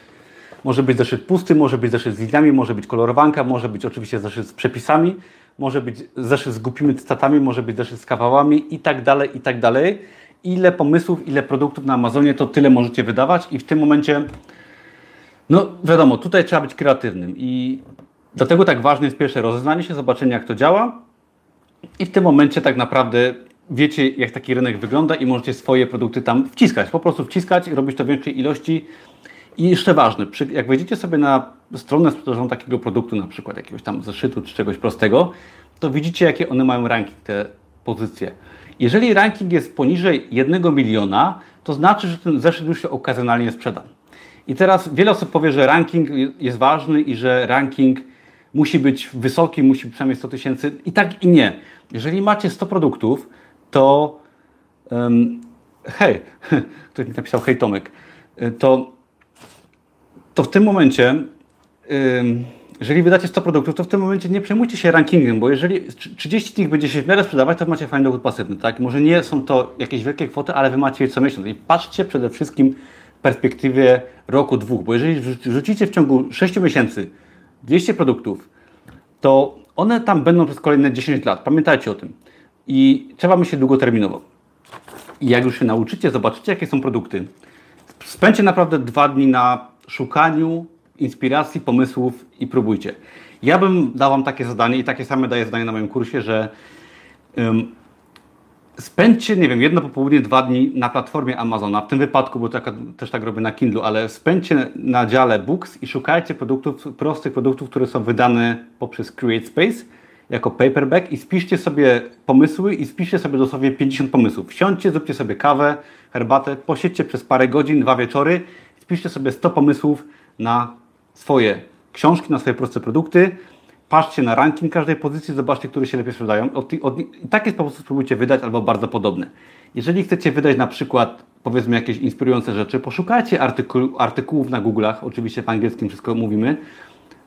może być zeszyt pusty, może być zeszyt z liniami, może być kolorowanka, może być oczywiście zeszyt z przepisami, może być zeszyt z głupimi cytatami, może być zeszyt z kawałami i tak dalej, i tak dalej. Ile pomysłów, ile produktów na Amazonie, to tyle możecie wydawać i w tym momencie, no wiadomo, tutaj trzeba być kreatywnym i dlatego tak ważne jest pierwsze rozeznanie się, zobaczenie jak to działa. I w tym momencie tak naprawdę wiecie jak taki rynek wygląda i możecie swoje produkty tam wciskać, po prostu wciskać i robić to w większej ilości, i jeszcze ważne, jak wejdziecie sobie na stronę sprzedażową takiego produktu, na przykład jakiegoś tam zeszytu czy czegoś prostego, to widzicie, jakie one mają ranking, te pozycje. Jeżeli ranking jest poniżej 1 miliona, to to znaczy, że ten zeszyt już się okazjonalnie sprzeda. I teraz wiele osób powie, że ranking jest ważny i że ranking musi być wysoki, musi być przynajmniej 100 tysięcy. I tak i nie. Jeżeli macie 100 produktów, to um, hej, ktoś mi napisał hej Tomek, y, to, to w tym momencie jeżeli wydacie 100 produktów, to w tym momencie nie przejmujcie się rankingiem, bo jeżeli 30 z nich będzie się w miarę sprzedawać, to macie fajny dochód pasywny. Tak? Może nie są to jakieś wielkie kwoty, ale wy macie je co miesiąc. I patrzcie przede wszystkim w perspektywie roku, dwóch, bo jeżeli wrzucicie w ciągu 6 miesięcy 200 produktów, to one tam będą przez kolejne 10 lat. Pamiętajcie o tym. I trzeba myśleć długoterminowo. I jak już się nauczycie, zobaczycie, jakie są produkty. Spędźcie naprawdę dwa dni na szukaniu inspiracji, pomysłów i próbujcie. Ja bym dał Wam takie zadanie i takie same daję zadanie na moim kursie, że um, spędźcie, nie wiem, jedno popołudnie, dwa dni na platformie Amazona. W tym wypadku, bo taka, też tak robię na Kindle, ale spędźcie na dziale Books i szukajcie produktów, prostych produktów, które są wydane poprzez Create Space jako paperback i spiszcie sobie pomysły i spiszcie sobie dosłownie 50 pomysłów. Wsiądźcie, zróbcie sobie kawę, herbatę, posiedźcie przez parę godzin, dwa wieczory, spiszcie sobie 100 pomysłów na swoje książki, na swoje proste produkty, patrzcie na ranking każdej pozycji, zobaczcie, które się lepiej sprzedają. Od, od, I taki sposób spróbujcie wydać albo bardzo podobne. Jeżeli chcecie wydać na przykład, powiedzmy, jakieś inspirujące rzeczy, poszukajcie artykuł, artykułów na Google'ach, oczywiście w angielskim wszystko mówimy,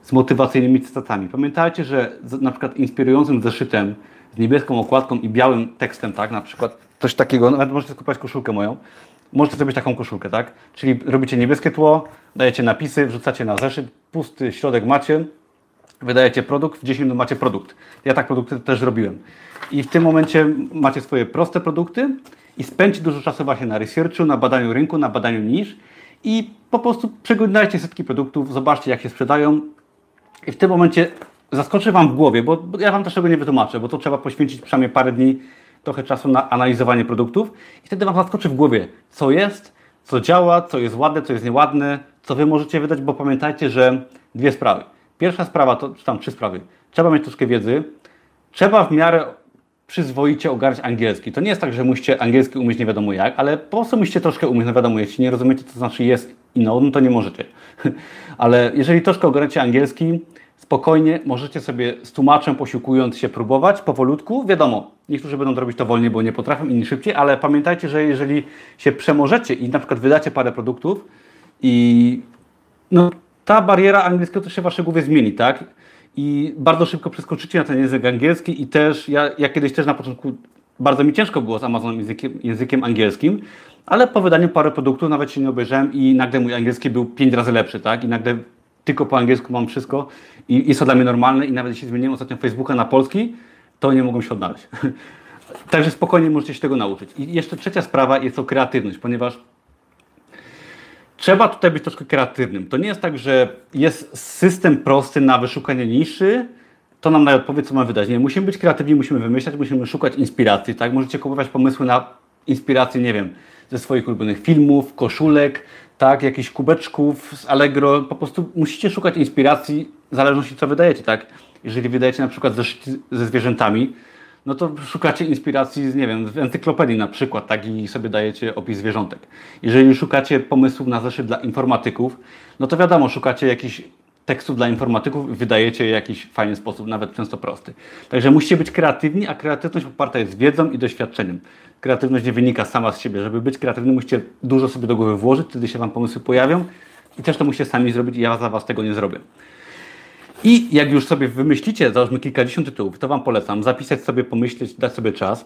z motywacyjnymi cytatami. Pamiętajcie, że na przykład inspirującym zeszytem z niebieską okładką i białym tekstem, tak, na przykład coś takiego, nawet możecie skupiać koszulkę moją, możecie zrobić taką koszulkę, tak? Czyli robicie niebieskie tło, dajecie napisy, wrzucacie na zeszyt, pusty środek macie, wydajecie produkt, w 10 minut macie produkt. Ja tak produkty też robiłem. I w tym momencie macie swoje proste produkty i spędźcie dużo czasu właśnie na researchu, na badaniu rynku, na badaniu nisz i po prostu przeglądajcie setki produktów, zobaczcie jak się sprzedają i w tym momencie zaskoczy Wam w głowie, bo ja Wam też tego nie wytłumaczę, bo to trzeba poświęcić przynajmniej parę dni trochę czasu na analizowanie produktów i wtedy Wam zaskoczy w głowie, co jest, co działa, co jest ładne, co jest nieładne, co Wy możecie wydać, bo pamiętajcie, że dwie sprawy. Pierwsza sprawa, to czy tam trzy sprawy. Trzeba mieć troszkę wiedzy, trzeba w miarę przyzwoicie ogarniać angielski. To nie jest tak, że musicie angielski umieć nie wiadomo jak, ale po prostu musicie troszkę umieć, no wiadomo, jeśli nie rozumiecie, co znaczy jest i no, no to nie możecie. ale jeżeli troszkę ogarniacie angielski, spokojnie możecie sobie z tłumaczem posiłkując się próbować powolutku. Wiadomo, niektórzy będą robić to wolniej, bo nie potrafią, inni szybciej, ale pamiętajcie, że jeżeli się przemożecie i na przykład wydacie parę produktów i no, ta bariera angielskiego też się w waszej głowie zmieni, tak? I bardzo szybko przeskoczycie na ten język angielski i też, ja, ja kiedyś też na początku bardzo mi ciężko było z Amazonem językiem, językiem angielskim, ale po wydaniu parę produktów nawet się nie obejrzałem i nagle mój angielski był pięć razy lepszy, tak? I nagle tylko po angielsku mam wszystko i jest to dla mnie normalne i nawet jeśli zmieniłem ostatnio Facebooka na polski, to nie mogłem się odnaleźć. Także spokojnie możecie się tego nauczyć. I jeszcze trzecia sprawa jest to kreatywność, ponieważ trzeba tutaj być troszkę kreatywnym. To nie jest tak, że jest system prosty na wyszukanie niszy, to nam daje odpowiedź, co mamy wydać. Nie, musimy być kreatywni, musimy wymyślać, musimy szukać inspiracji, tak? Możecie kupować pomysły na inspirację, nie wiem, ze swoich ulubionych filmów, koszulek, tak, jakichś kubeczków z Allegro. Po prostu musicie szukać inspiracji w zależności co wydajecie, tak? Jeżeli wydajecie na przykład ze, ze zwierzętami, no to szukacie inspiracji z, nie wiem, w encyklopedii na przykład, tak, i sobie dajecie opis zwierzątek. Jeżeli szukacie pomysłów na zeszyt dla informatyków, no to wiadomo, szukacie jakichś tekstów dla informatyków i wydajecie je w jakiś fajny sposób, nawet często prosty. Także musicie być kreatywni, a kreatywność poparta jest wiedzą i doświadczeniem. Kreatywność nie wynika sama z siebie. Żeby być kreatywnym, musicie dużo sobie do głowy włożyć, wtedy się Wam pomysły pojawią i też to musicie sami zrobić i ja za Was tego nie zrobię. I jak już sobie wymyślicie, załóżmy kilkadziesiąt tytułów, to Wam polecam zapisać sobie, pomyśleć, dać sobie czas.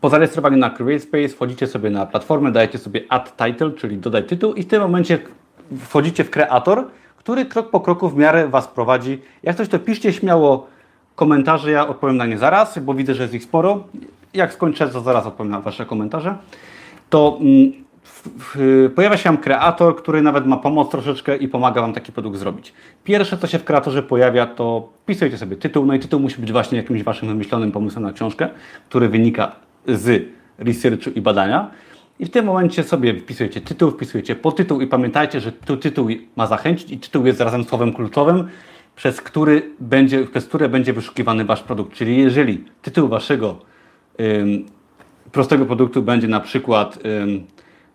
Po zarejestrowaniu na CreateSpace wchodzicie sobie na platformę, dajecie sobie Add Title, czyli dodaj tytuł i w tym momencie wchodzicie w kreator, który krok po kroku w miarę Was prowadzi. Jak coś to piszcie śmiało komentarze, ja odpowiem na nie zaraz, bo widzę, że jest ich sporo. Jak skończę, to zaraz odpowiem na Wasze komentarze. To mm, pojawia się tam kreator, który nawet ma pomoc troszeczkę i pomaga Wam taki produkt zrobić. Pierwsze, co się w kreatorze pojawia, to wpisujecie sobie tytuł, no i tytuł musi być właśnie jakimś Waszym wymyślonym pomysłem na książkę, który wynika z researchu i badania. I w tym momencie sobie wpisujecie tytuł, wpisujecie podtytuł i pamiętajcie, że tu tytuł ma zachęcić i tytuł jest zarazem słowem kluczowym, przez, który będzie, przez które będzie wyszukiwany Wasz produkt. Czyli jeżeli tytuł Waszego ym, prostego produktu będzie na przykład ym,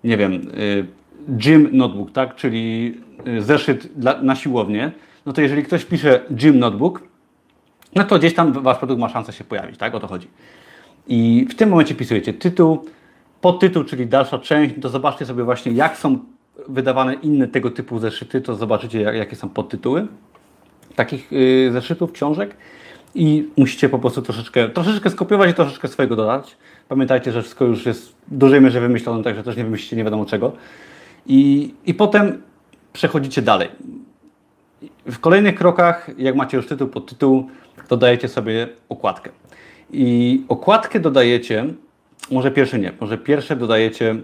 nie wiem, y, gym notebook, tak, czyli y, zeszyt dla, na siłownię, no to jeżeli ktoś pisze gym notebook, no to gdzieś tam wasz produkt ma szansę się pojawić, tak, o to chodzi. I w tym momencie pisujecie tytuł, podtytuł, czyli dalsza część, to zobaczcie sobie właśnie jak są wydawane inne tego typu zeszyty, to zobaczycie jakie są podtytuły takich y, zeszytów, książek. I musicie po prostu troszeczkę, troszeczkę skopiować i troszeczkę swojego dodać. Pamiętajcie, że wszystko już jest w dużej mierze wymyślone, także też nie wymyślicie nie wiadomo czego. I, i potem przechodzicie dalej. W kolejnych krokach, jak macie już tytuł, podtytuł, dodajecie sobie okładkę. I okładkę dodajecie, może pierwszy nie, może pierwsze dodajecie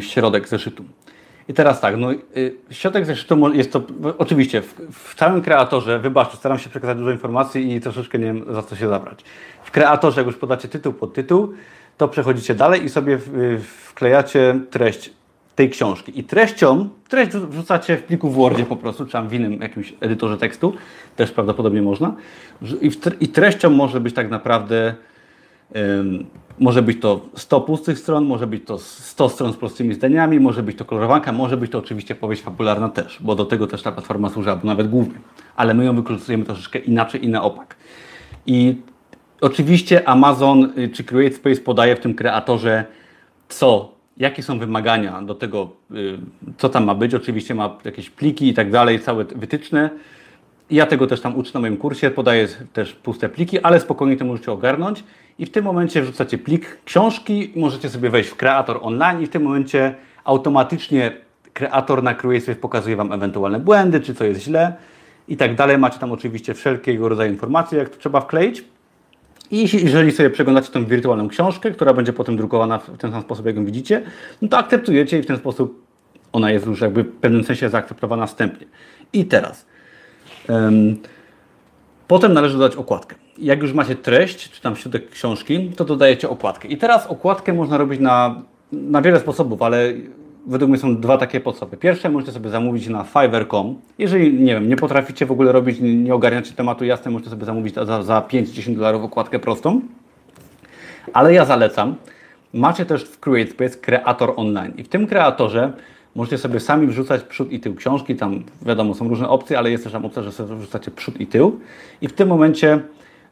środek zeszytu. I teraz tak, no, y, środek zeszytu jest to, oczywiście w, w całym kreatorze, wybaczcie, staram się przekazać dużo informacji i troszeczkę nie wiem za co się zabrać. W kreatorze, jak już podacie tytuł pod tytuł, to przechodzicie dalej i sobie wklejacie treść tej książki. I treścią, treść wrzucacie w pliku w Wordzie po prostu, czy tam w innym jakimś edytorze tekstu, też prawdopodobnie można. I, treścią może być tak naprawdę może być to 100 pustych stron, może być to 100 stron z prostymi zdaniami, może być to kolorowanka, może być to oczywiście powieść fabularna też, bo do tego też ta platforma służy, albo nawet głównie. Ale my ją wykorzystujemy troszeczkę inaczej i na opak. I oczywiście Amazon y, czy CreateSpace podaje w tym kreatorze, co, jakie są wymagania do tego, y, co tam ma być. Oczywiście ma jakieś pliki i tak dalej, całe wytyczne. Ja tego też tam uczę na moim kursie, podaję też puste pliki, ale spokojnie to możecie ogarnąć i w tym momencie wrzucacie plik książki, możecie sobie wejść w kreator online i w tym momencie automatycznie kreator na Creative pokazuje Wam ewentualne błędy, czy co jest źle i tak dalej. Macie tam oczywiście wszelkiego rodzaju informacje, jak to trzeba wkleić. I jeżeli sobie przeglądacie tę wirtualną książkę, która będzie potem drukowana w ten sam sposób, jak ją widzicie, no to akceptujecie i w ten sposób ona jest już jakby w pewnym sensie zaakceptowana wstępnie. I teraz... Um, Potem należy dodać okładkę. Jak już macie treść, czy tam środek książki, to dodajecie okładkę. I teraz okładkę można robić na, na wiele sposobów, ale według mnie są dwa takie podstawy. Pierwsze możecie sobie zamówić na fiverr.com. Jeżeli, nie wiem, nie potraficie w ogóle robić, nie ogarniacie tematu jasne, możecie sobie zamówić za, za 5-10 dolarów okładkę prostą. Ale ja zalecam. Macie też w CreateSpace kreator online. I w tym kreatorze Możecie sobie sami wrzucać przód i tył książki, tam wiadomo, są różne opcje, ale jest też tam opcja, że sobie wrzucacie przód i tył. I w tym momencie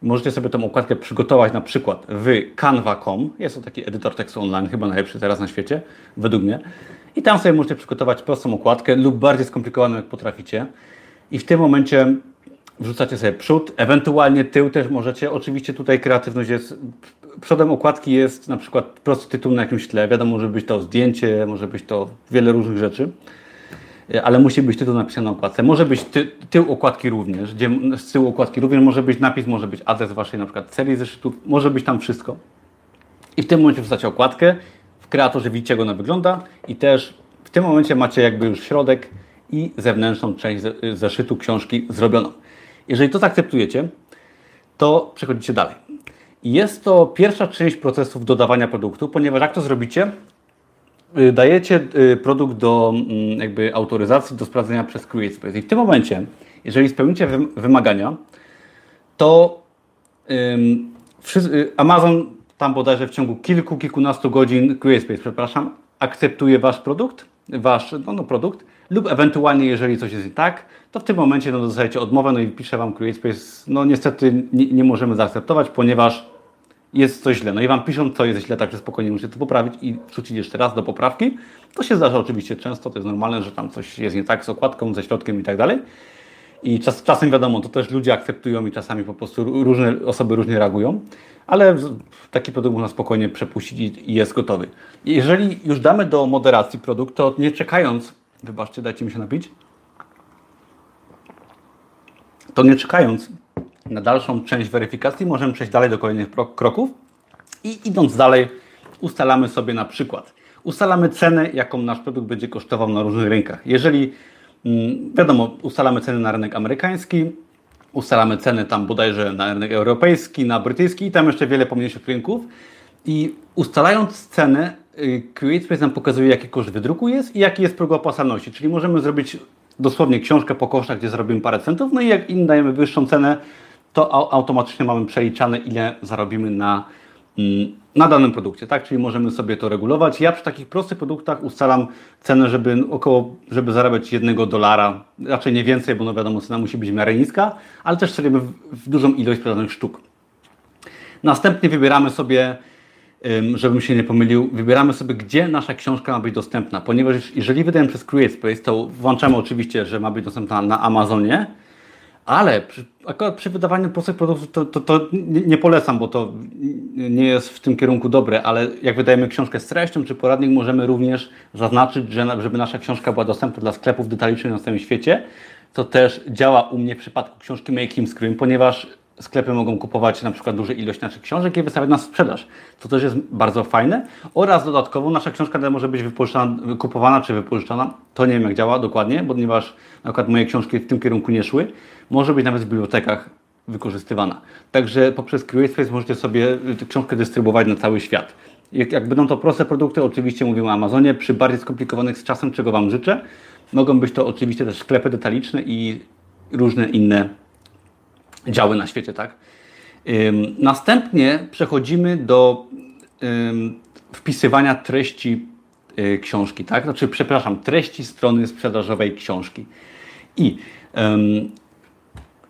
możecie sobie tą okładkę przygotować na przykład w canva.com. Jest to taki edytor tekstu online, chyba najlepszy teraz na świecie, według mnie. I tam sobie możecie przygotować prostą okładkę lub bardziej skomplikowaną, jak potraficie. I w tym momencie wrzucacie sobie przód, ewentualnie tył też możecie. Oczywiście tutaj kreatywność jest przodem okładki jest na przykład prosty tytuł na jakimś tle. Wiadomo, może być to zdjęcie, może być to wiele różnych rzeczy, ale musi być tytuł napisany na okładce. Może być ty, tył okładki również, gdzie z tyłu okładki również może być napis, może być adres waszej na przykład serii zeszytów, może być tam wszystko. I w tym momencie wrzucacie okładkę, w kreatorze widzicie jak ona wygląda i też w tym momencie macie jakby już środek i zewnętrzną część zeszytu książki zrobioną. Jeżeli to zaakceptujecie, to przechodzicie dalej. Jest to pierwsza część procesów dodawania produktu, ponieważ jak to zrobicie, y, dajecie y, produkt do mm, jakby autoryzacji, do sprawdzenia przez CreateSpace. I w tym momencie, jeżeli spełnicie wymagania, to y, Amazon tam bodajże w ciągu kilku, kilkunastu godzin, CreateSpace, przepraszam, akceptuje Wasz produkt, Wasz no, no, produkt lub ewentualnie, jeżeli coś jest nie tak, to w tym momencie no, dostajecie odmowę, no i pisze Wam CreateSpace, no niestety nie, nie, możemy zaakceptować, ponieważ jest coś źle. No i Wam piszą, co jest źle, także spokojnie musicie to poprawić i wrzucić jeszcze raz do poprawki. To się zdarza oczywiście często, to jest normalne, że tam coś jest nie tak z okładką, ze środkiem i tak dalej. I czas, czasem wiadomo, to też ludzie akceptują i czasami po prostu różne osoby różnie reagują, ale taki produkt można spokojnie przepuścić i, jest gotowy. Jeżeli już damy do moderacji produkt, to nie czekając Wybaczcie, dajcie mi się napić. To nie czekając na dalszą część weryfikacji, możemy przejść dalej do kolejnych kroków i idąc dalej ustalamy sobie na przykład, ustalamy cenę, jaką nasz produkt będzie kosztował na różnych rynkach. Jeżeli, mm, wiadomo, ustalamy ceny na rynek amerykański, ustalamy ceny tam bodajże na rynek europejski, na brytyjski i tam jeszcze wiele pomniejszych rynków i ustalając cenę Y, CreateSpace nam pokazuje, jaki koszt wydruku jest i jaki jest próg opłacalności. Czyli możemy zrobić dosłownie książkę po kosztach, gdzie zarobimy parę centów, no i jak im dajemy wyższą cenę, to automatycznie mamy przeliczane, ile zarobimy na mm, na danym produkcie, tak? Czyli możemy sobie to regulować. Ja przy takich prostych produktach ustalam cenę, żeby około, żeby zarabiać jednego dolara, raczej nie więcej, bo no wiadomo, cena musi być w miarę niska, ale też celujemy w, dużą ilość sprzedanych sztuk. Następnie wybieramy sobie, żebym się nie pomylił, wybieramy sobie, gdzie nasza książka ma być dostępna, ponieważ jeżeli wydajemy przez CreateSpace, to włączamy oczywiście, że ma być dostępna na Amazonie, ale przy, akurat przy wydawaniu prostych produktów to, to, to nie, polecam, bo to nie jest w tym kierunku dobre, ale jak wydajemy książkę z treścią czy poradnik, możemy również zaznaczyć, że, żeby nasza książka była dostępna dla sklepów detalicznych na całym świecie. To też działa u mnie w przypadku książki Make Screen, ponieważ sklepy mogą kupować na przykład duże ilość naszych książek i wystawiać na sprzedaż. To też jest bardzo fajne. Oraz dodatkowo nasza książka może być kupowana czy wypożyczana. To nie wiem jak działa dokładnie, ponieważ na przykład moje książki w tym kierunku nie szły. Może być nawet w bibliotekach wykorzystywana. Także poprzez CreateSpace możecie sobie tę książkę dystrybuować na cały świat. Jak, jak będą to proste produkty, oczywiście mówimy o Amazonie, przy bardziej skomplikowanych z czasem, czego Wam życzę, mogą być to oczywiście też sklepy detaliczne i różne inne działy na świecie, tak? Następnie przechodzimy do wpisywania treści y, książki, tak? Znaczy, przepraszam, treści strony sprzedażowej książki. I um,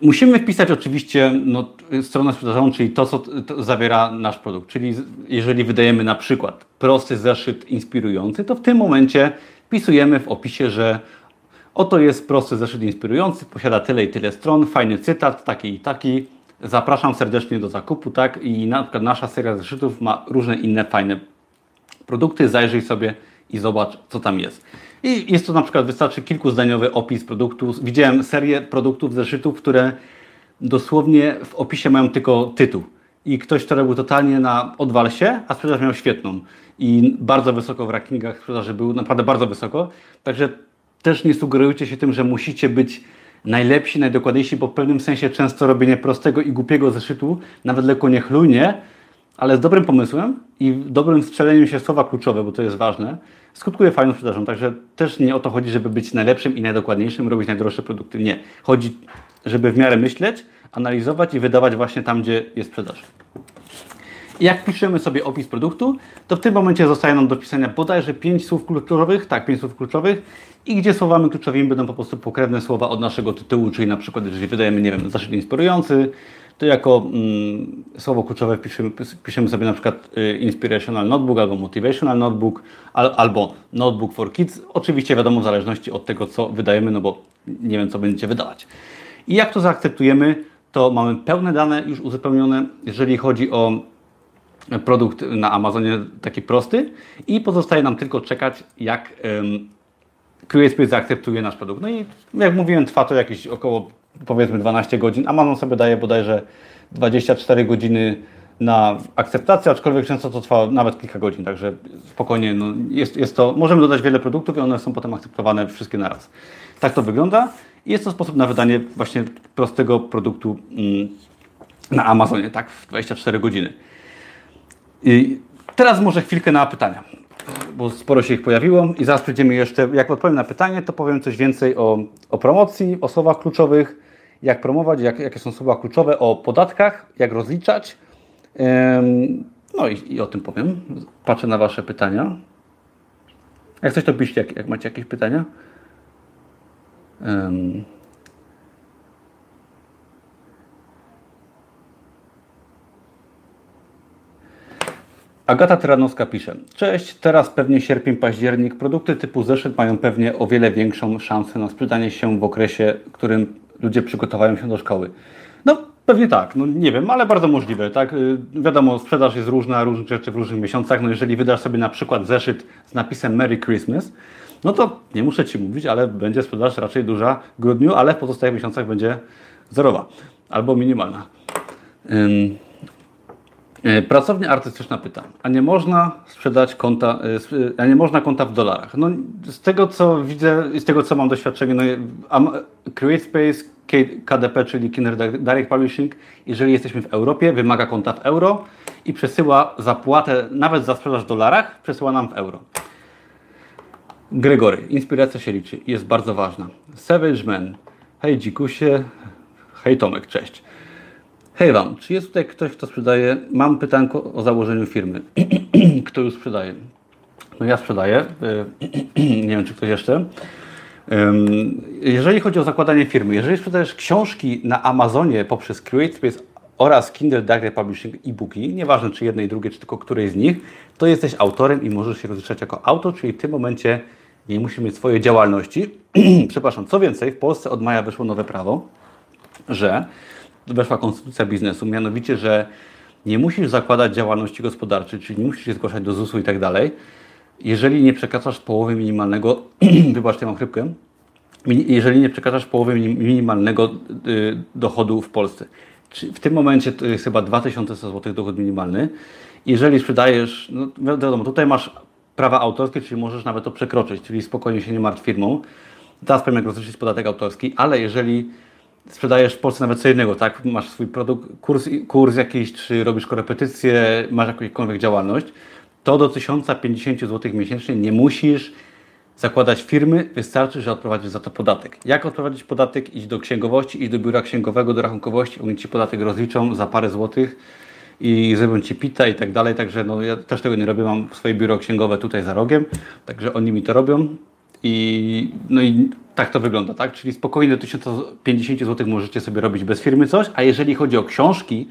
musimy wpisać oczywiście no, stronę sprzedażową, czyli to, co to zawiera nasz produkt. Czyli jeżeli wydajemy na przykład prosty zeszyt inspirujący, to w tym momencie wpisujemy w opisie, że Oto jest prosty zeszyt inspirujący, posiada tyle i tyle stron, fajny cytat, taki i taki. Zapraszam serdecznie do zakupu, tak? I na przykład nasza seria zeszytów ma różne inne fajne produkty. Zajrzyj sobie i zobacz, co tam jest. I jest to na przykład, wystarczy kilkuzdaniowy opis produktu. Widziałem serię produktów, zeszytów, które dosłownie w opisie mają tylko tytuł. I ktoś, kto robił totalnie na odwalsie, a sprzedaż miał świetną. I bardzo wysoko w rankingach sprzedaży był, naprawdę bardzo wysoko. Także też nie sugerujcie się tym, że musicie być najlepsi, najdokładniejsi, bo w pewnym sensie często robienie prostego i głupiego zeszytu, nawet lekko niechlujnie, ale z dobrym pomysłem i dobrym strzeleniem się słowa kluczowe, bo to jest ważne, skutkuje fajną sprzedażą. Także też nie o to chodzi, żeby być najlepszym i najdokładniejszym, robić najdroższe produkty. Nie. Chodzi, żeby w miarę myśleć, analizować i wydawać właśnie tam, gdzie jest sprzedaż. Jak piszemy sobie opis produktu, to w tym momencie zostaje nam do pisania bodajże 5 słów kluczowych, tak, 5 słów kluczowych i gdzie słowami kluczowymi będą po prostu pokrewne słowa od naszego tytułu, czyli na przykład jeżeli wydajemy, nie wiem, zaszczyt inspirujący, to jako mm, słowo kluczowe piszemy, piszemy, sobie na przykład y, Inspirational Notebook albo Motivational Notebook al, albo Notebook for Kids. Oczywiście wiadomo w zależności od tego, co wydajemy, no bo nie wiem, co będziecie wydawać. I jak to zaakceptujemy, to mamy pełne dane już uzupełnione, jeżeli chodzi o produkt na Amazonie taki prosty i pozostaje nam tylko czekać, jak um, QSP zaakceptuje nasz produkt. No i jak mówiłem, trwa to jakieś około powiedzmy 12 godzin. Amazon sobie daje bodajże 24 godziny na akceptację, aczkolwiek często to trwa nawet kilka godzin, także spokojnie, no jest, jest to, możemy dodać wiele produktów i one są potem akceptowane wszystkie naraz. Tak to wygląda i jest to sposób na wydanie właśnie prostego produktu mm, na Amazonie, tak, w 24 godziny. I teraz może chwilkę na pytania, bo sporo się ich pojawiło i zaraz przejdziemy jeszcze, jak odpowiem na pytanie, to powiem coś więcej o, o promocji, o słowach kluczowych, jak promować, jak, jakie są słowa kluczowe, o podatkach, jak rozliczać. No i, i o tym powiem. Patrzę na Wasze pytania. Jak coś to piszcie, jak, jak macie jakieś pytania. Agata Tyranowska pisze. Cześć, teraz pewnie sierpień, październik. Produkty typu zeszyt mają pewnie o wiele większą szansę na sprzedanie się w okresie, którym ludzie przygotowają się do szkoły. No, pewnie tak, no nie wiem, ale bardzo możliwe, tak? Y, wiadomo, sprzedaż jest różna, różnych rzeczy w różnych miesiącach. No jeżeli wydasz sobie na przykład zeszyt z napisem Merry Christmas, no to nie muszę Ci mówić, ale będzie sprzedaż raczej duża w grudniu, ale w pozostałych miesiącach będzie zerowa albo minimalna. Pracownia artystyczna pyta, a nie można sprzedać konta, e, a nie można konta w dolarach? No, z tego co widzę, z tego co mam doświadczenie, no, CreateSpace, KDP, czyli Kinder Direct Publishing, jeżeli jesteśmy w Europie, wymaga konta w euro i przesyła zapłatę, nawet za sprzedaż w dolarach, przesyła nam w euro. Gregory, inspiracja się liczy, jest bardzo ważna. Savage Man, hej dzikusie, hej Tomek, cześć. Hej Wam, czy jest tutaj ktoś, kto sprzedaje? Mam pytanko o założeniu firmy. kto już sprzedaje? No ja sprzedaję. nie wiem, czy ktoś jeszcze. Jeżeli chodzi o zakładanie firmy, jeżeli sprzedajesz książki na Amazonie poprzez CreateSpace oraz Kindle Direct Publishing e-booki, nieważne czy jednej, drugiej, czy tylko której z nich, to jesteś autorem i możesz się rozliczać jako autor, czyli w tym momencie nie musisz mieć swojej działalności. Przepraszam, co więcej, w Polsce od maja weszło nowe prawo, że weszła konstytucja biznesu, mianowicie, że nie musisz zakładać działalności gospodarczej, czyli nie musisz się zgłaszać do ZUS-u i tak dalej, jeżeli nie przekraczasz połowy minimalnego, wybaczcie, mam chrypkę, jeżeli nie przekraczasz połowy minimalnego y, dochodu w Polsce. W tym momencie to jest chyba 2000 zł dochód minimalny. Jeżeli sprzedajesz, no wiadomo, tutaj masz prawa autorskie, czyli możesz nawet to przekroczyć, czyli spokojnie się nie martw firmą. Teraz powiem, jak rozliczyć podatek autorski, ale jeżeli sprzedajesz w Polsce nawet co innego, tak? Masz swój produkt, kurs, kurs jakiś, czy robisz korepetycje, masz jakąkolwiek działalność, to do 1050 zł miesięcznie nie musisz zakładać firmy, wystarczy, że odprowadzisz za to podatek. Jak odprowadzić podatek? Idź do księgowości, idź do biura księgowego, do rachunkowości, oni Ci podatek rozliczą za parę złotych i zrobią Ci pita i tak dalej, także no, ja też tego nie robię, mam swoje biuro księgowe tutaj za rogiem, także oni mi to robią i, no i tak to wygląda, tak? Czyli spokojnie do 1050 zł możecie sobie robić bez firmy coś, a jeżeli chodzi o książki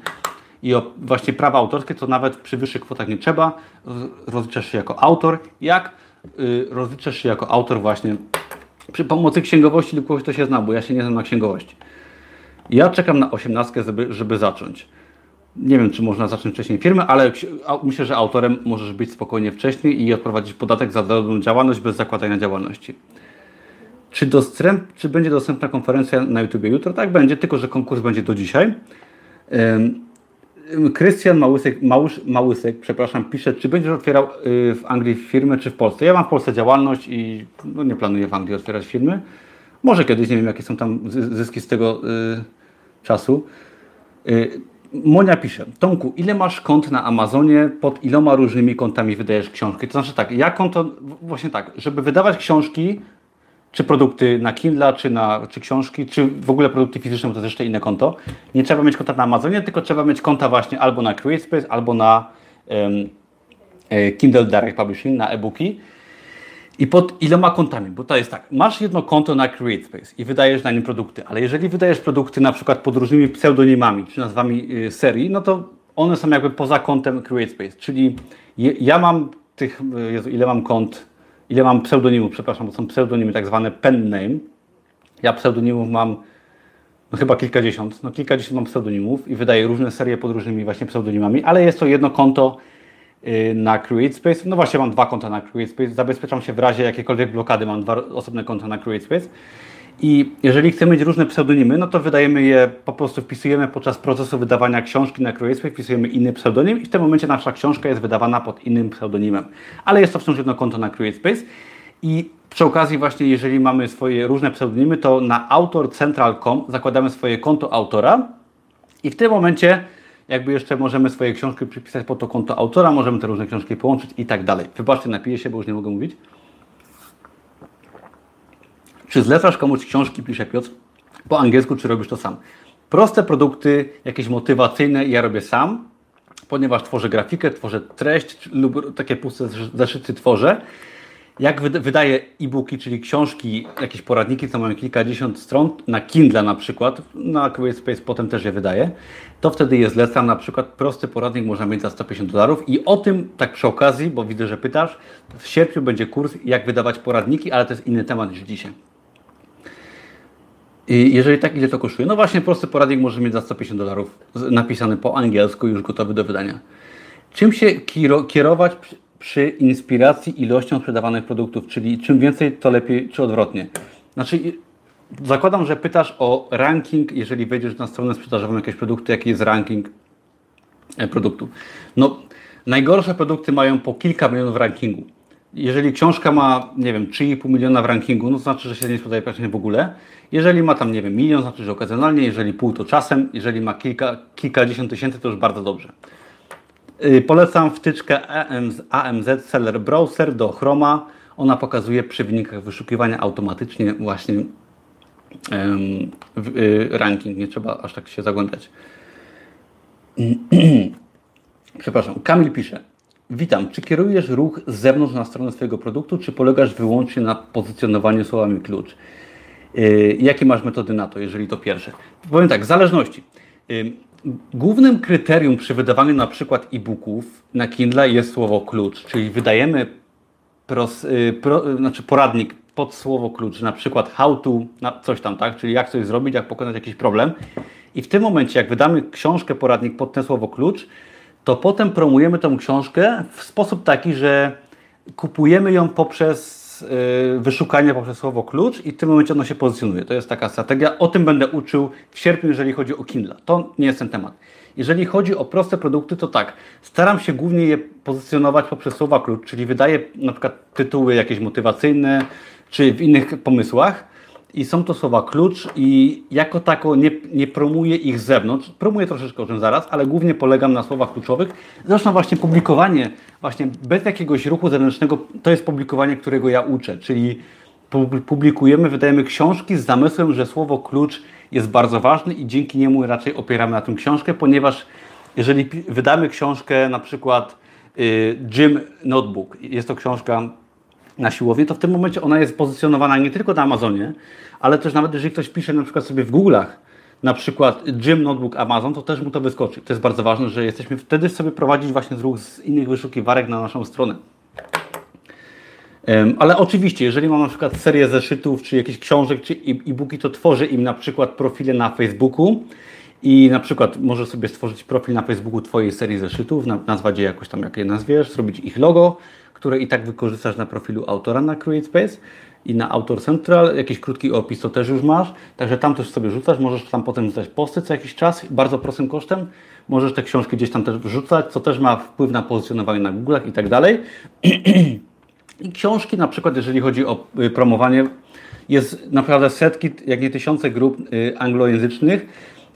i o właśnie prawa autorskie, to nawet przy wyższych kwotach nie trzeba, rozliczasz się jako autor. Jak y, rozliczasz się jako autor właśnie przy pomocy księgowości lub kogoś, kto się zna, bo ja się nie znam na księgowości. Ja czekam na osiemnastkę, żeby, żeby zacząć. Nie wiem, czy można zacząć wcześniej firmę, ale myślę, że autorem możesz być spokojnie wcześniej i odprowadzić podatek za daną działalność bez zakładania działalności. Czy, dostęp, czy będzie dostępna konferencja na YouTube jutro? Tak, będzie, tylko że konkurs będzie do dzisiaj. Krystian Małysek, Małusz, Małysek, przepraszam, pisze, czy będziesz otwierał y, w Anglii firmę, czy w Polsce? Ja mam w Polsce działalność i no, nie planuję w Anglii otwierać firmy. Może kiedyś, nie wiem, jakie są tam zyski z tego y, czasu. Y, Monia pisze, Tomku, ile masz kont na Amazonie, pod iloma różnymi kontami wydajesz książki? To znaczy tak, ja konto, właśnie tak, żeby wydawać książki, czy produkty na Kindle, czy, na, czy książki, czy w ogóle produkty fizyczne, bo to jest jeszcze inne konto. Nie trzeba mieć konta na Amazonie, tylko trzeba mieć konta właśnie albo na CreateSpace, albo na um, Kindle Direct Publishing, na e-booki. I pod iloma kontami, bo to jest tak, masz jedno konto na CreateSpace i wydajesz na nim produkty, ale jeżeli wydajesz produkty na przykład pod różnymi pseudonimami czy nazwami y, serii, no to one są jakby poza kontem CreateSpace, czyli je, ja mam tych, y, Jezu, ile mam kont, ile mam pseudonimów, przepraszam, bo są pseudonimy tak zwane pen name. Ja pseudonimów mam no chyba kilkadziesiąt, no kilkadziesiąt mam pseudonimów i wydaję różne serie pod różnymi właśnie pseudonimami, ale jest to jedno konto y, na CreateSpace. No właśnie mam dwa konta na CreateSpace. Zabezpieczam się w razie jakiejkolwiek blokady, mam dwa osobne konta na CreateSpace. I jeżeli chcemy mieć różne pseudonimy, no to wydajemy je, po prostu wpisujemy podczas procesu wydawania książki na CreateSpace, wpisujemy inny pseudonim i w tym momencie nasza książka jest wydawana pod innym pseudonimem. Ale jest to wciąż jedno konto na CreateSpace i przy okazji właśnie, jeżeli mamy swoje różne pseudonimy, to na autorcentral.com zakładamy swoje konto autora i w tym momencie jakby jeszcze możemy swoje książki przypisać pod to konto autora, możemy te różne książki połączyć i tak dalej. Wybaczcie, napiję się, bo już nie mogę mówić. Czy zlecasz komuś książki, pisze Piotr, po angielsku, czy robisz to sam? Proste produkty, jakieś motywacyjne ja robię sam, ponieważ tworzę grafikę, tworzę treść lub takie puste zeszyty tworzę. Jak wydaję e-booki, czyli książki, jakieś poradniki, co mają kilkadziesiąt stron, na Kindle na przykład, na CreateSpace potem też je wydaję, to wtedy je zlecam. Na przykład prosty poradnik można mieć za 150 dolarów i o tym tak przy okazji, bo widzę, że pytasz, w sierpniu będzie kurs, jak wydawać poradniki, ale to jest inny temat niż dzisiaj. I jeżeli tak, ile to kosztuje? No właśnie, prosty poradnik może mieć za 150 dolarów, napisany po angielsku, już gotowy do wydania. Czym się kierować przy inspiracji ilością sprzedawanych produktów? Czyli czym więcej, to lepiej, czy odwrotnie? Znaczy, zakładam, że pytasz o ranking, jeżeli wejdziesz na stronę sprzedażową jakiegoś produktu, jaki jest ranking e, produktu. No, najgorsze produkty mają po kilka milionów rankingu. Jeżeli książka ma, nie wiem, 3,5 miliona w rankingu, no to znaczy, że się nie sprzedaje praktycznie w ogóle. Jeżeli ma tam, nie wiem, milion, znaczy, że okazjonalnie, jeżeli pół, to czasem, jeżeli ma kilka, kilkadziesiąt tysięcy, to już bardzo dobrze. Yy, polecam wtyczkę AMZ, AMZ Seller Browser do Chroma. Ona pokazuje przy wynikach wyszukiwania automatycznie właśnie yy, ranking. Nie trzeba aż tak się zagłębiać. Przepraszam, Kamil pisze. Witam. Czy kierujesz ruch z zewnątrz na stronę swojego produktu, czy polegasz wyłącznie na pozycjonowaniu słowami klucz? Yy, jakie masz metody na to, jeżeli to pierwsze? Powiem tak, w zależności. Yy, głównym kryterium przy wydawaniu na przykład e-booków na Kindle jest słowo klucz, czyli wydajemy pros, yy, pro, znaczy poradnik pod słowo klucz, na przykład how to, coś tam, tak? Czyli jak coś zrobić, jak pokonać jakiś problem. I w tym momencie, jak wydamy książkę, poradnik pod ten słowo klucz, to potem promujemy tę książkę w sposób taki, że kupujemy ją poprzez yy, wyszukanie, poprzez słowo klucz i w tym momencie ono się pozycjonuje. To jest taka strategia. O tym będę uczył w sierpniu, jeżeli chodzi o Kindle. To nie jest ten temat. Jeżeli chodzi o proste produkty, to tak, staram się głównie je pozycjonować poprzez słowa klucz, czyli wydaję na przykład tytuły jakieś motywacyjne, czy w innych pomysłach, i są to słowa klucz i jako tako nie, nie promuję ich z zewnątrz. Promuję troszeczkę o tym zaraz, ale głównie polegam na słowach kluczowych. Zresztą właśnie publikowanie, właśnie bez jakiegoś ruchu zewnętrznego, to jest publikowanie, którego ja uczę, czyli publikujemy, wydajemy książki z zamysłem, że słowo klucz jest bardzo ważne i dzięki niemu raczej opieramy na tym książkę, ponieważ jeżeli wydamy książkę na przykład y, Gym Notebook, jest to książka na siłownię, to w tym momencie ona jest pozycjonowana nie tylko na Amazonie, ale też nawet jeżeli ktoś pisze na przykład sobie w Google'ach, na przykład Gym Notebook Amazon, to też mu to wyskoczy. To jest bardzo ważne, że jesteśmy wtedy sobie prowadzić właśnie z ruch z innych wyszukiwarek na naszą stronę. Ale oczywiście, jeżeli mam na przykład serię zeszytów, czy jakichś książek, czy e-booki, to tworzę im na przykład profile na Facebooku i na przykład możesz sobie stworzyć profil na Facebooku Twojej serii zeszytów, nazwać je jakoś tam, jak je nazwiesz, zrobić ich logo, które i tak wykorzystasz na profilu autora na CreateSpace i na Autor Central. Jakiś krótki opis to też już masz, także tam też sobie rzucasz. Możesz tam potem rzucać posty co jakiś czas, bardzo prostym kosztem. Możesz te książki gdzieś tam też wrzucać, co też ma wpływ na pozycjonowanie na Google'ach i tak dalej. I książki, na przykład, jeżeli chodzi o y, promowanie, jest naprawdę setki, jak nie tysiące grup y, anglojęzycznych.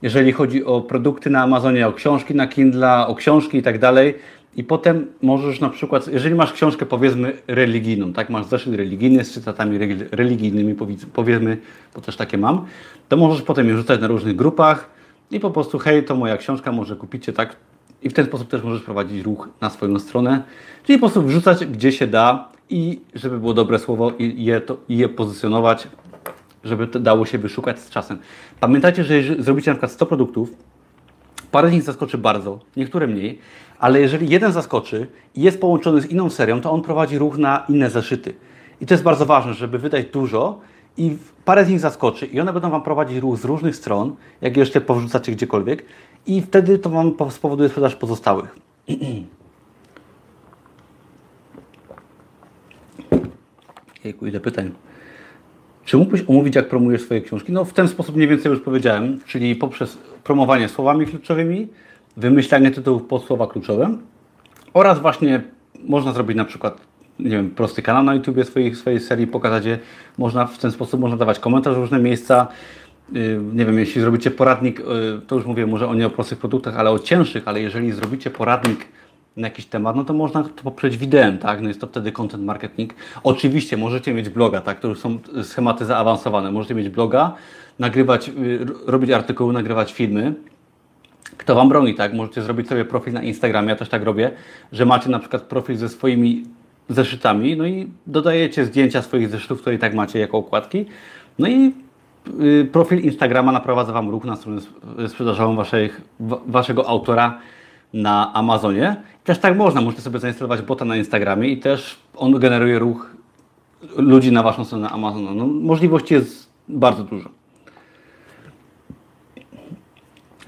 Jeżeli chodzi o produkty na Amazonie, o książki na Kindle, o książki i tak dalej, i potem możesz na przykład, jeżeli masz książkę powiedzmy religijną, tak, masz zeszyt religijny z cytatami religijnymi, powiedzmy, bo też takie mam, to możesz potem je rzucać na różnych grupach i po prostu hej, to moja książka, może kupicie, tak, i w ten sposób też możesz prowadzić ruch na swoją stronę, czyli po prostu wrzucać gdzie się da i żeby było dobre słowo i je, to, i je pozycjonować, żeby to dało się wyszukać z czasem. Pamiętajcie, że jeżeli zrobicie na przykład 100 produktów, parę z nich zaskoczy bardzo, niektóre mniej, ale jeżeli jeden zaskoczy i jest połączony z inną serią, to on prowadzi ruch na inne zeszyty. I to jest bardzo ważne, żeby wydać dużo i parę z nich zaskoczy i one będą Wam prowadzić ruch z różnych stron, jak jeszcze powrzucacie gdziekolwiek i wtedy to Wam spowoduje sprzedaż pozostałych. Jejku, ile pytań. Czy mógłbyś omówić, jak promujesz swoje książki? No w ten sposób mniej więcej już powiedziałem, czyli poprzez promowanie słowami kluczowymi, wymyślanie tytułów pod słowa kluczowe oraz właśnie można zrobić na przykład nie wiem, prosty kanał na YouTube swojej, swojej serii, pokazać je. Można w ten sposób można dawać komentarz w różne miejsca. Y, nie wiem, jeśli zrobicie poradnik, y, to już mówię może o nie o prostych produktach, ale o cięższych, ale jeżeli zrobicie poradnik na jakiś temat, no to można to poprzeć wideo, tak? No jest to wtedy content marketing. Oczywiście możecie mieć bloga, tak? To już są schematy zaawansowane. Możecie mieć bloga, nagrywać, y, robić artykuły, nagrywać filmy, kto Wam broni, tak? Możecie zrobić sobie profil na Instagramie, ja też tak robię, że macie na przykład profil ze swoimi zeszytami, no i dodajecie zdjęcia swoich zeszytów, które i tak macie jako okładki, no i y, profil Instagrama naprowadza Wam ruch na stronę sprzedażową waszych, Waszego autora na Amazonie. Też tak można, możecie sobie zainstalować bota na Instagramie i też on generuje ruch ludzi na Waszą stronę Amazonu. No, możliwości jest bardzo dużo.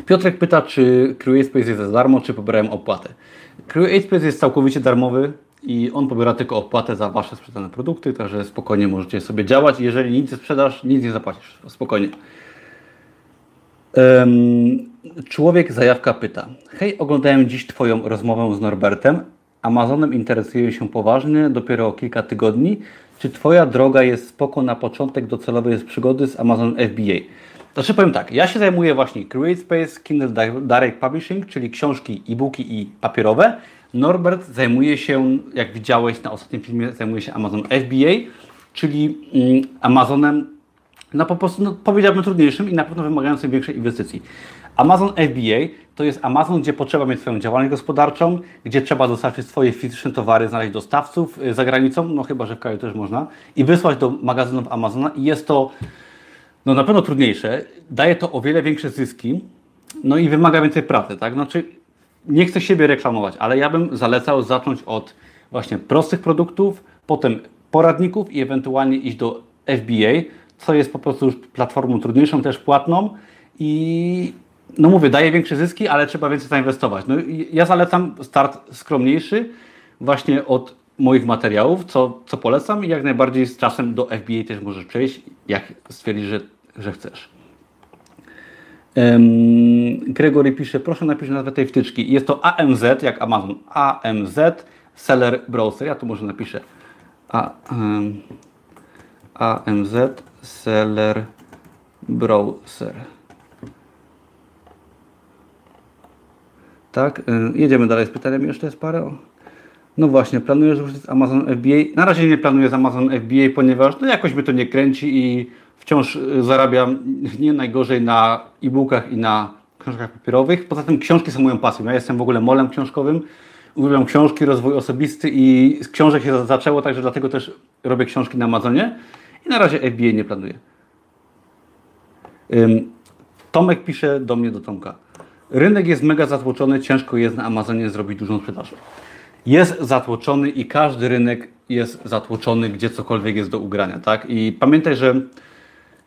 Piotrek pyta, czy CreateSpace jest za darmo, czy pobierałem opłatę. CreateSpace jest całkowicie darmowy i on pobiera tylko opłatę za Wasze sprzedane produkty, także spokojnie możecie sobie działać. Jeżeli nic nie sprzedasz, nic nie zapłacisz. Spokojnie. Człowiek zajawka pyta. Hej, oglądałem dziś Twoją rozmowę z Norbertem. Amazonem interesuje się poważnie, dopiero o kilka tygodni. Czy Twoja droga jest spoko na początek docelowej przygody z Amazon FBA? Znaczy powiem tak, ja się zajmuję właśnie CreateSpace, Kindle Direct Publishing, czyli książki, e-booki i papierowe. Norbert zajmuje się, jak widziałeś na ostatnim filmie, zajmuje się Amazon FBA, czyli mm, Amazonem, no po prostu no, powiedziałbym trudniejszym i na pewno wymagającym większej inwestycji. Amazon FBA to jest Amazon, gdzie potrzeba mieć swoją działalność gospodarczą, gdzie trzeba dostarczyć swoje fizyczne towary, znaleźć dostawców y, za granicą, no chyba, że w kraju też można, i wysłać do magazynów Amazona. I jest to no na pewno trudniejsze, daje to o wiele większe zyski, no i wymaga więcej pracy, tak? Znaczy, nie chcę siebie reklamować, ale ja bym zalecał zacząć od właśnie prostych produktów, potem poradników i ewentualnie iść do FBA, co jest po prostu już platformą trudniejszą, też płatną. I no mówię, daje większe zyski, ale trzeba więcej zainwestować. No, ja zalecam start skromniejszy właśnie od moich materiałów, co, co polecam i jak najbardziej z czasem do FBA też możesz przejść, jak stwierdzisz, że, że chcesz. Gregory pisze, proszę napisz nazwę tej wtyczki. Jest to AMZ, jak Amazon. AMZ Seller Browser. Ja tu może napiszę A, um, AMZ Seller Browser. Tak, y, jedziemy dalej z pytaniem. Jeszcze jest parę. No właśnie, planujesz użyć z Amazon FBA? Na razie nie planuję z Amazon FBA, ponieważ no jakoś by to nie kręci i wciąż y, zarabiam nie najgorzej na e-bookach i na książkach papierowych. Poza tym książki są moją pasją. Ja jestem w ogóle molem książkowym. Uwielbiam książki, rozwój osobisty i z książek się zaczęło, także dlatego też robię książki na Amazonie i na razie FBA nie planuję. Tomek pisze do mnie, do Tomka. Rynek jest mega zatłoczony, ciężko jest na Amazonie zrobić dużą sprzedaż. Jest zatłoczony i każdy rynek jest zatłoczony, gdzie cokolwiek jest do ugrania, tak? I pamiętaj, że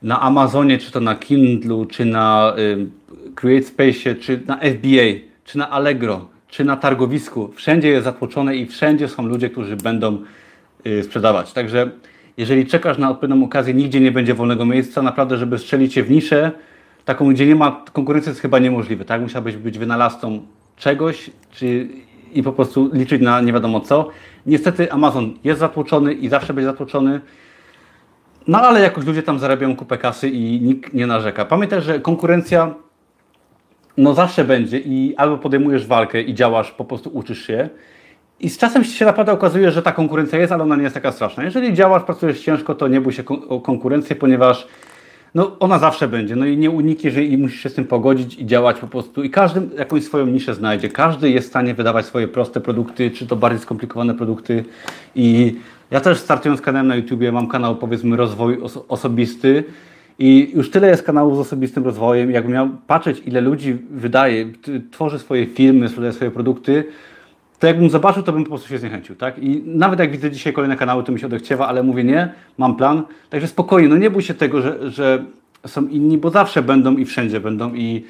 na Amazonie, czy to na Kindle, czy na y, CreateSpace, czy na FBA, czy na Allegro, czy na targowisku, wszędzie jest zatłoczone i wszędzie są ludzie, którzy będą y, sprzedawać. Także jeżeli czekasz na odpowiednią okazję, nigdzie nie będzie wolnego miejsca, naprawdę, żeby strzelić się w niszę, taką, gdzie nie ma konkurencji, jest chyba niemożliwe, tak? Musiałbyś być wynalazcą czegoś, czy i po prostu liczyć na nie wiadomo co. Niestety Amazon jest zatłoczony i zawsze będzie zatłoczony. No ale jakoś ludzie tam zarabiają kupę kasy i nikt nie narzeka. Pamiętaj, że konkurencja no zawsze będzie i albo podejmujesz walkę i działasz, po prostu uczysz się. I z czasem się naprawdę okazuje, że ta konkurencja jest, ale ona nie jest taka straszna. Jeżeli działasz, pracujesz ciężko, to nie bój się o konkurencję, ponieważ no ona zawsze będzie, no i nie unikniesz i musisz się z tym pogodzić i działać po prostu i każdy jakąś swoją niszę znajdzie. Każdy jest w stanie wydawać swoje proste produkty, czy to bardziej skomplikowane produkty. I ja też startując kanałem na YouTubie mam kanał powiedzmy rozwój oso osobisty. I już tyle jest kanałów z osobistym rozwojem, jakbym miał patrzeć ile ludzi wydaje, tworzy swoje filmy, sprzedaje swoje produkty, to jakbym zobaczył, to bym po prostu się zniechęcił, tak? I nawet jak widzę dzisiaj kolejne kanały, to mi się odechciewa, ale mówię nie, mam plan. Także spokojnie, no nie bój się tego, że, że są inni, bo zawsze będą i wszędzie będą i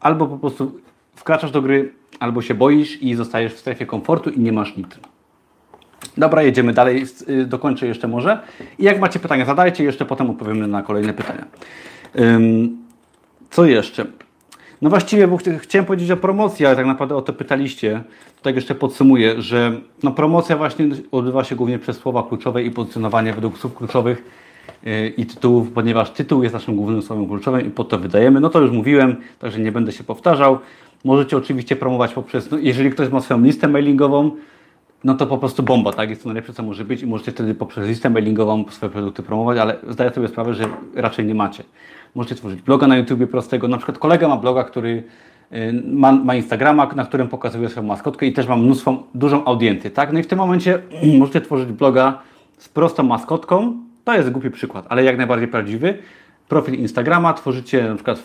albo po prostu wkraczasz do gry, albo się boisz i zostajesz w strefie komfortu i nie masz nic. Dobra, jedziemy dalej, y, dokończę jeszcze może. I jak macie pytania, zadajcie, jeszcze potem odpowiemy na kolejne pytania. Co jeszcze? No właściwie, bo chciałem powiedzieć o promocji, ale tak naprawdę o to pytaliście. Tak jeszcze podsumuję, że no promocja właśnie odbywa się głównie przez słowa kluczowe i pozycjonowanie według słów kluczowych yy, i tytułów, ponieważ tytuł jest naszym głównym słowem kluczowym i po to wydajemy. No to już mówiłem, także nie będę się powtarzał. Możecie oczywiście promować poprzez, no jeżeli ktoś ma swoją listę mailingową, no to po prostu bomba, tak? Jest to najlepsze, co może być i możecie wtedy poprzez listę mailingową swoje produkty promować, ale zdaję sobie sprawę, że raczej nie macie. Możecie tworzyć bloga na YouTube prostego. Na przykład kolega ma bloga, który y, ma, ma Instagrama, na którym pokazuje swoją maskotkę i też ma mnóstwo, dużą audiencję, tak? No i w tym momencie możecie tworzyć bloga z prostą maskotką. To jest głupi przykład, ale jak najbardziej prawdziwy. Profil Instagrama, tworzycie na przykład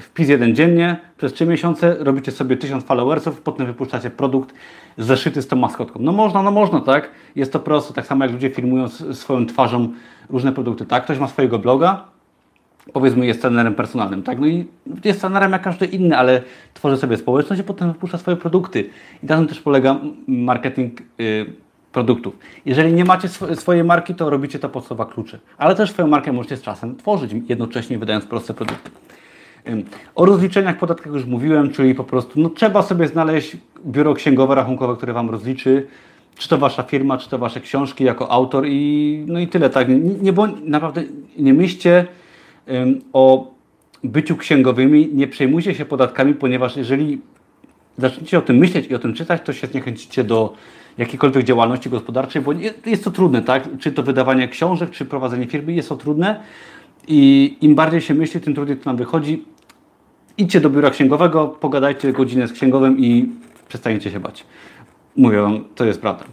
wpis jeden dziennie przez 3 miesiące, robicie sobie 1000 followersów, potem wypuszczacie produkt zeszyty z tą maskotką. No można, no można, tak? Jest to proste, tak samo jak ludzie filmują swoją twarzą różne produkty, tak? Ktoś ma swojego bloga, powiedzmy jest trenerem personalnym, tak? No i jest trenerem jak każdy inny, ale tworzy sobie społeczność i potem wypuszcza swoje produkty. I na tym też polega marketing y, produktów. Jeżeli nie macie sw swojej marki, to robicie to pod słowa. Ale też swoją markę możecie z czasem tworzyć, jednocześnie wydając proste produkty. O rozliczeniach podatkowych już mówiłem, czyli po prostu no, trzeba sobie znaleźć biuro księgowe, rachunkowe, które Wam rozliczy, czy to Wasza firma, czy to Wasze książki jako autor i no i tyle. Tak. Nie, nie, naprawdę nie myślcie o byciu księgowymi, nie przejmujcie się podatkami, ponieważ jeżeli zaczniecie o tym myśleć i o tym czytać, to się zniechęcicie do jakiejkolwiek działalności gospodarczej, bo jest to trudne, tak? Czy to wydawanie książek, czy prowadzenie firmy, jest to trudne i im bardziej się myśli, tym trudniej to nam wychodzi. idźcie do biura księgowego, pogadajcie godzinę z księgowym i przestaniecie się bać. Mówię wam, to jest prawda.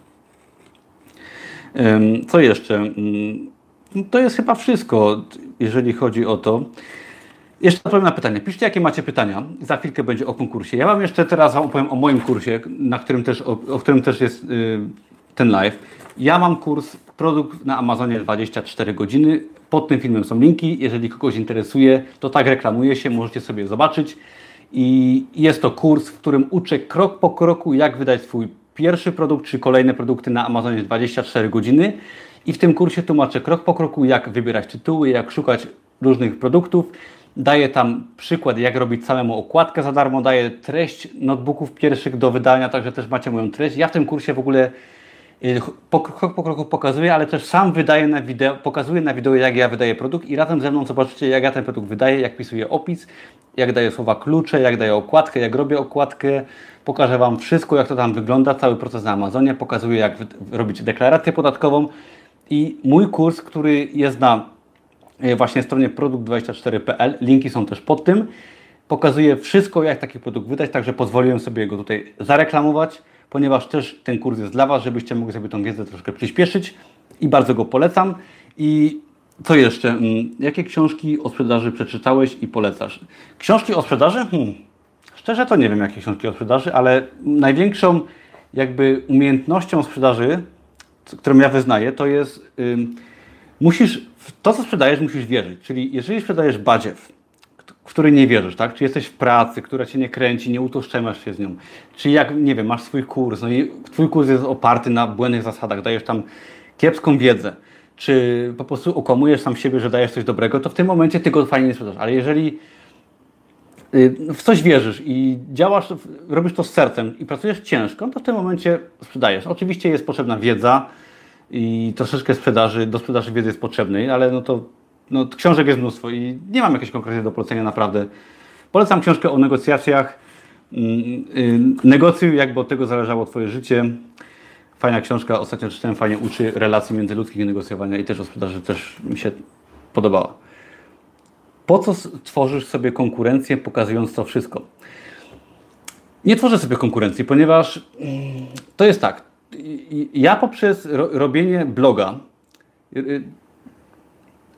Co jeszcze? To jest chyba wszystko, jeżeli chodzi o to. Jeszcze odpowiem na pytania. Piszcie, jakie macie pytania. Za chwilkę będzie o konkursie. Ja Wam jeszcze teraz opowiem o moim kursie, na którym też, o, o którym też jest y, ten live. Ja mam kurs produkt na Amazonie 24 godziny. Pod tym filmem są linki. Jeżeli kogoś interesuje, to tak reklamuje się, możecie sobie zobaczyć. I jest to kurs, w którym uczę krok po kroku, jak wydać swój pierwszy produkt czy kolejne produkty na Amazonie 24 godziny. I w tym kursie tłumaczę krok po kroku, jak wybierać tytuły, jak szukać różnych produktów. Daję tam przykład, jak robić samemu okładkę za darmo, daję treść notebooków pierwszych do wydania, także też macie moją treść. Ja w tym kursie w ogóle y, krok po kroku pokazuję, ale też sam wydaję na wideo, pokazuję na wideo, jak ja wydaję produkt i razem ze mną zobaczycie, jak ja ten produkt wydaję, jak pisuję opis, jak daję słowa klucze, jak daję okładkę, jak robię okładkę. Pokażę Wam wszystko, jak to tam wygląda, cały proces na Amazonie. Pokazuję, jak robić deklarację podatkową. I mój kurs, który jest na e, właśnie stronie produkt24.pl, linki są też pod tym, pokazuje wszystko, jak taki produkt wydać, także pozwoliłem sobie go tutaj zareklamować, ponieważ też ten kurs jest dla Was, żebyście mogli sobie tą wiedzę troszkę przyspieszyć i bardzo go polecam. I co jeszcze? Mm, jakie książki o sprzedaży przeczytałeś i polecasz? Książki o sprzedaży? Hmm. Szczerze to nie wiem, jakie książki o sprzedaży, ale największą jakby umiejętnością sprzedaży, którą ja wyznaję, to jest musisz, w to co sprzedajesz musisz wierzyć. Czyli jeżeli sprzedajesz badziew, w nie wierzysz, tak? Czy jesteś w pracy, która cię nie kręci, nie utożsamiasz się z nią. Czy jak, nie wiem, masz swój kurs, no i twój kurs jest oparty na błędnych zasadach, dajesz tam kiepską wiedzę, czy po prostu okłamujesz sam siebie, że dajesz coś dobrego, to w tym momencie ty go fajnie nie sprzedasz. Ale jeżeli w coś wierzysz i działasz, robisz to z sercem i pracujesz ciężko, to w tym momencie sprzedajesz. Oczywiście jest potrzebna wiedza i troszeczkę sprzedaży, do sprzedaży wiedzy jest potrzebnej, ale no to no, książek jest mnóstwo i nie mam jakiejś konkretnej do polecenia naprawdę. Polecam książkę o negocjacjach. Mm, y, negocjuj, jakby od tego zależało Twoje życie. Fajna książka, ostatnio czytałem, fajnie uczy relacji międzyludzkich i negocjowania i też o sprzedaży też mi się podobała. Po co tworzysz sobie konkurencję, pokazując to wszystko? Nie tworzę sobie konkurencji, ponieważ to jest tak. Ja poprzez robienie bloga y, y,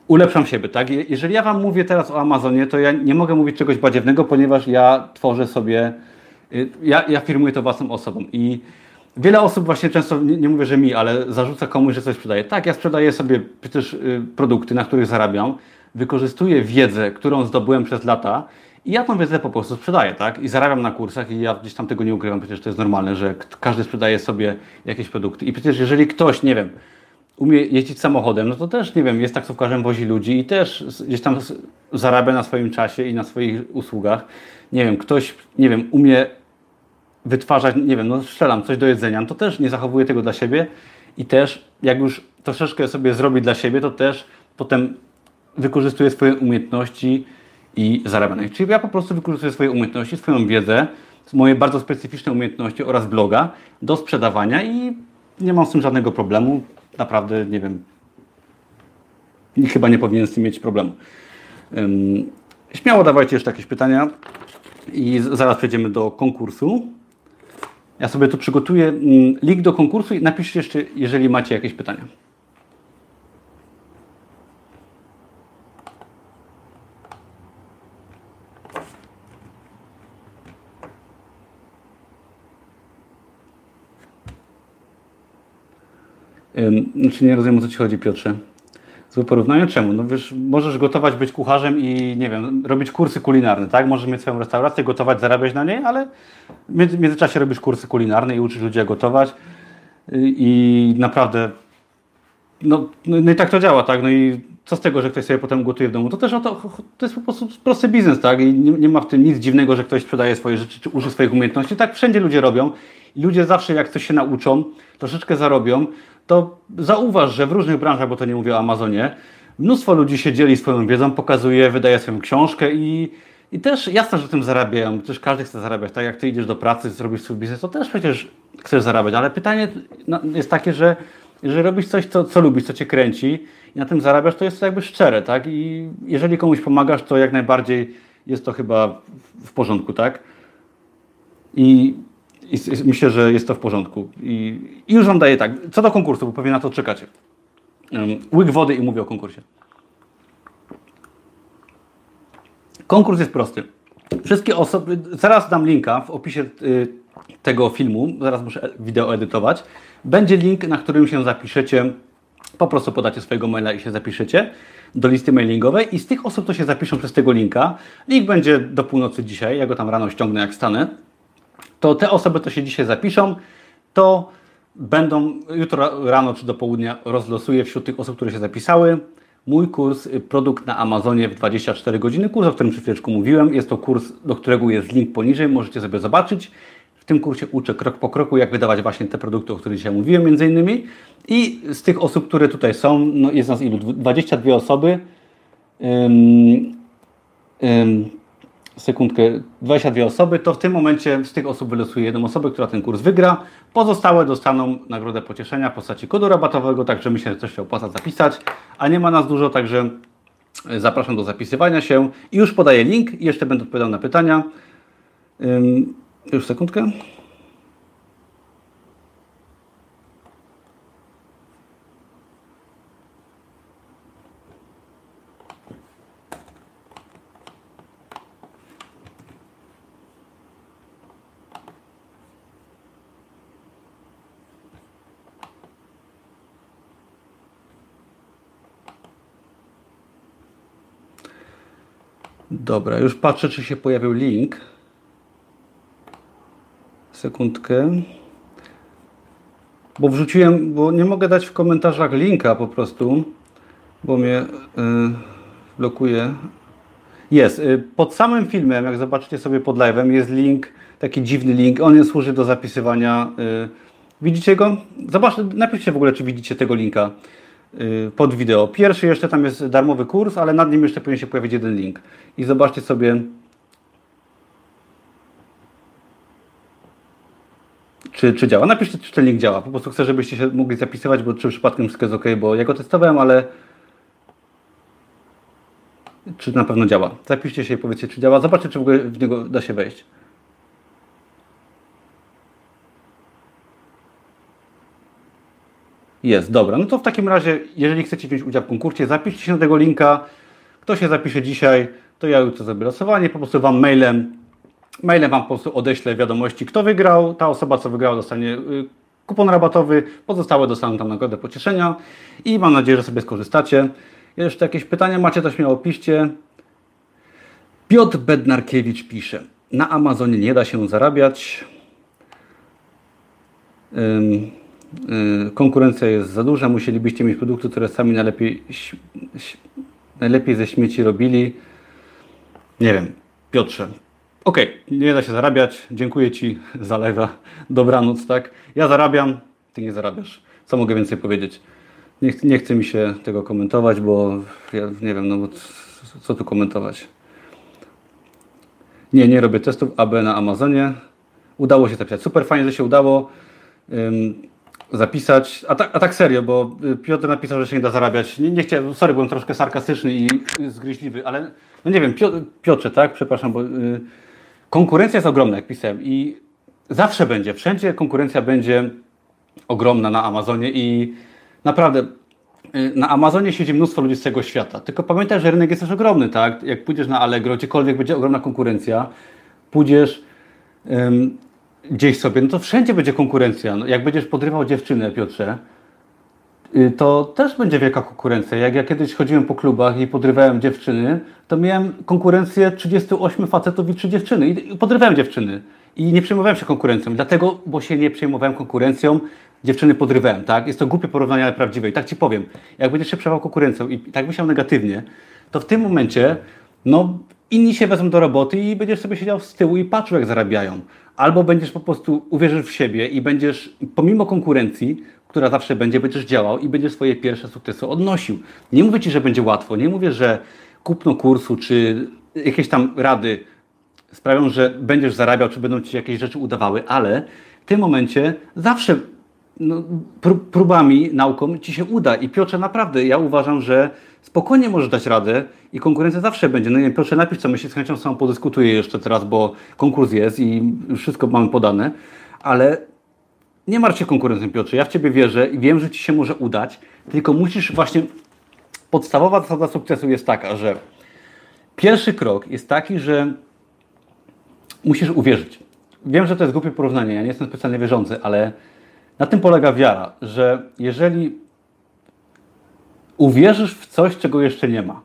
ulepszam siebie, tak? Jeżeli ja Wam mówię teraz o Amazonie, to ja nie mogę mówić czegoś badziewnego, ponieważ ja tworzę sobie, y, ja, ja firmuję to własną osobą i Wiele osób właśnie często, nie, nie, mówię, że mi, ale zarzuca komuś, że coś sprzedaje. Tak, ja sprzedaję sobie przecież produkty, na których zarabiam, wykorzystuję wiedzę, którą zdobyłem przez lata i ja tą wiedzę po prostu sprzedaję, tak? I zarabiam na kursach i ja gdzieś tam tego nie ukrywam, przecież to jest normalne, że każdy sprzedaje sobie jakieś produkty. I przecież jeżeli ktoś, nie wiem, umie jeździć samochodem, no to też, nie wiem, jest taksówkarzem, wozi ludzi i też gdzieś tam zarabia na swoim czasie i na swoich usługach. Nie wiem, ktoś, nie wiem, umie wytwarzać, nie wiem, no strzelam coś do jedzenia, to też nie zachowuję tego dla siebie i też jak już troszeczkę sobie zrobi dla siebie, to też potem wykorzystuję swoje umiejętności i zarabiam. Czyli ja po prostu wykorzystuję swoje umiejętności, swoją wiedzę, moje bardzo specyficzne umiejętności oraz bloga do sprzedawania i nie mam z tym żadnego problemu. Naprawdę, nie wiem, chyba nie powinien z tym mieć problemu. Śmiało dawajcie jeszcze jakieś pytania i zaraz przejdziemy do konkursu. Ja sobie tu przygotuję link do konkursu i napiszcie jeszcze, jeżeli macie jakieś pytania. Znaczy nie rozumiem o co Ci chodzi Piotrze. Złe porównanie czemu? No wiesz, możesz gotować, być kucharzem i nie wiem, robić kursy kulinarne, tak? Możesz mieć swoją restaurację, gotować, zarabiać na niej, ale w międzyczasie robisz kursy kulinarne i uczysz ludzi jak gotować i naprawdę no, no, no, i tak to działa, tak? No i co z tego, że ktoś sobie potem gotuje w domu? To też o to, to jest po prostu prosty biznes, tak? I nie, nie, ma w tym nic dziwnego, że ktoś sprzedaje swoje rzeczy, czy uży swoich umiejętności. Tak wszędzie ludzie robią. I ludzie zawsze jak coś się nauczą, troszeczkę zarobią, to zauważ, że w różnych branżach, bo to nie mówię o Amazonie, mnóstwo ludzi się dzieli swoją wiedzą, pokazuje, wydaje swoją książkę i, i też jasne, że tym zarabiają. Też każdy chce zarabiać. Tak jak ty idziesz do pracy, zrobisz swój biznes, to też przecież chcesz zarabiać. Ale pytanie no, jest takie, że jeżeli robisz coś, co, co lubisz, co cię kręci i na tym zarabiasz, to jest to jakby szczere, tak? I jeżeli komuś pomagasz, to jak najbardziej jest to chyba w porządku, tak? I, i, myślę, że jest to w porządku. I, I, już Wam daję tak. Co do konkursu, bo pewnie na to czekacie. Łyk wody i mówię o konkursie. Konkurs jest prosty. Wszystkie osoby, zaraz dam linka w opisie y, tego filmu, zaraz muszę wideo edytować. Będzie link, na którym się zapiszecie. Po prostu podacie swojego maila i się zapiszecie do listy mailingowej i z tych osób, co się zapiszą przez tego linka, link będzie do północy dzisiaj, ja go tam rano ściągnę jak stanę, to te osoby, co się dzisiaj zapiszą, to będą jutro rano czy do południa rozlosuję wśród tych osób, które się zapisały mój kurs y, Produkt na Amazonie w 24 godziny, kurs, o którym przed chwileczką mówiłem. Jest to kurs, do którego jest link poniżej, możecie sobie zobaczyć. W tym kursie uczę krok po kroku, jak wydawać właśnie te produkty, o których dzisiaj mówiłem między innymi. I z tych osób, które tutaj są, no jest nas ilu? 22 osoby. Um, um, sekundkę, 22 osoby, to w tym momencie z tych osób wylosuję jedną osobę, która ten kurs wygra. Pozostałe dostaną nagrodę pocieszenia w postaci kodu rabatowego, także myślę, że coś się opłaca zapisać, a nie ma nas dużo, także zapraszam do zapisywania się. I już podaję link i jeszcze będę odpowiadał na pytania. już sekundkę. Dobra, już patrzę, czy się pojawił link. Sekundkę. Bo wrzuciłem, bo nie mogę dać w komentarzach linka po prostu, bo mnie y, blokuje. Jest. Y, pod samym filmem, jak zobaczycie sobie pod live'em, jest link, taki dziwny link. On służy do zapisywania. Y, widzicie go? Zobaczcie, napiszcie w ogóle, czy widzicie tego linka. Y, pod wideo. Pierwszy jeszcze tam jest darmowy kurs, ale nad nim jeszcze powinien się pojawić jeden link. I zobaczcie sobie, czy, czy działa. Napiszcie, czy ten link działa. Po prostu chcę, żebyście się mogli zapisywać, bo czy przypadkiem wszystko jest ok, bo ja go testowałem, ale czy na pewno działa. Zapiszcie się i powiedzcie, czy działa. Zobaczcie, czy w ogóle w niego da się wejść. Jest, dobra. No to w takim razie, jeżeli chcecie wziąć udział w konkursie, zapiszcie się na tego linka. Kto się zapisze dzisiaj, to ja jutro zrobię losowanie. Po prostu Wam mailem, mailem Wam po prostu odeślę wiadomości, kto wygrał. Ta osoba, co wygrała, dostanie y, kupon rabatowy. Pozostałe dostaną tam nagrodę pocieszenia. I mam nadzieję, że sobie skorzystacie. Jeszcze jakieś pytania macie, to śmiało piszcie. Piotr Bednarkiewicz pisze. Na Amazonie nie da się zarabiać. Y, konkurencja jest za duża, musielibyście mieć produkty, które sami najlepiej, najlepiej ze śmieci robili. Nie wiem, Piotrze. Okej, okay, nie da się zarabiać. Dziękuję Ci za. Dobranoc, tak? Ja zarabiam, Ty nie zarabiasz. Co mogę więcej powiedzieć? Nie, nie chcę mi się tego komentować, bo ja nie wiem, no co tu komentować. Nie, nie robię testów AB na Amazonie. Udało się zapisać. Super fajnie, że się udało zapisać, a, ta, a tak serio, bo y, Piotr napisał, że się nie da zarabiać. Nie, nie chciałem, sorry, byłem troszkę sarkastyczny i zgryźliwy, ale no nie wiem, Piotrze, tak, przepraszam, bo y, konkurencja jest ogromna, jak pisałem i zawsze będzie, wszędzie konkurencja będzie ogromna na Amazonie i naprawdę y, na Amazonie siedzi mnóstwo ludzi z całego świata. Tylko pamiętaj, że rynek jest też ogromny, tak? Jak pójdziesz na Allegro, gdziekolwiek będzie ogromna konkurencja, pójdziesz gdzieś sobie, no to wszędzie będzie konkurencja. No, jak będziesz podrywał dziewczynę, Piotrze, y, to też będzie wielka konkurencja. Jak ja kiedyś chodziłem po klubach i podrywałem dziewczyny, to miałem konkurencję 38 facetów i 3 dziewczyny. I podrywałem dziewczyny. I nie przejmowałem się konkurencją. Dlatego, bo się nie przejmowałem konkurencją, dziewczyny podrywałem, tak? Jest to głupie porównanie, ale prawdziwe. I tak Ci powiem, jak będziesz się przejmował konkurencją i tak myślał negatywnie, to w tym momencie, no, inni się wezmą do roboty i będziesz sobie siedział z tyłu i patrzył, jak zarabiają albo będziesz po prostu uwierzysz w siebie i będziesz, pomimo konkurencji, która zawsze będzie, będziesz działał i będziesz swoje pierwsze sukcesy odnosił. Nie mówię Ci, że będzie łatwo, nie mówię, że kupno kursu czy jakieś tam rady sprawią, że będziesz zarabiał, czy będą Ci jakieś rzeczy udawały, ale w tym momencie zawsze no, próbami, nauką ci się uda. I Piotrze, naprawdę, ja uważam, że spokojnie możesz dać radę i konkurencja zawsze będzie. No wiem, Piotrze, napisz co myślisz, z chęcią z podyskutuję jeszcze teraz, bo konkurs jest i wszystko mamy podane, ale nie martw się konkurencją, Piotrze. Ja w Ciebie wierzę i wiem, że Ci się może udać, tylko musisz właśnie... Podstawowa zasada sukcesu jest taka, że pierwszy krok jest taki, że musisz uwierzyć. Wiem, że to jest głupie porównanie, ja nie jestem specjalnie wierzący, ale na tym polega wiara, że jeżeli uwierzysz w coś, czego jeszcze nie ma,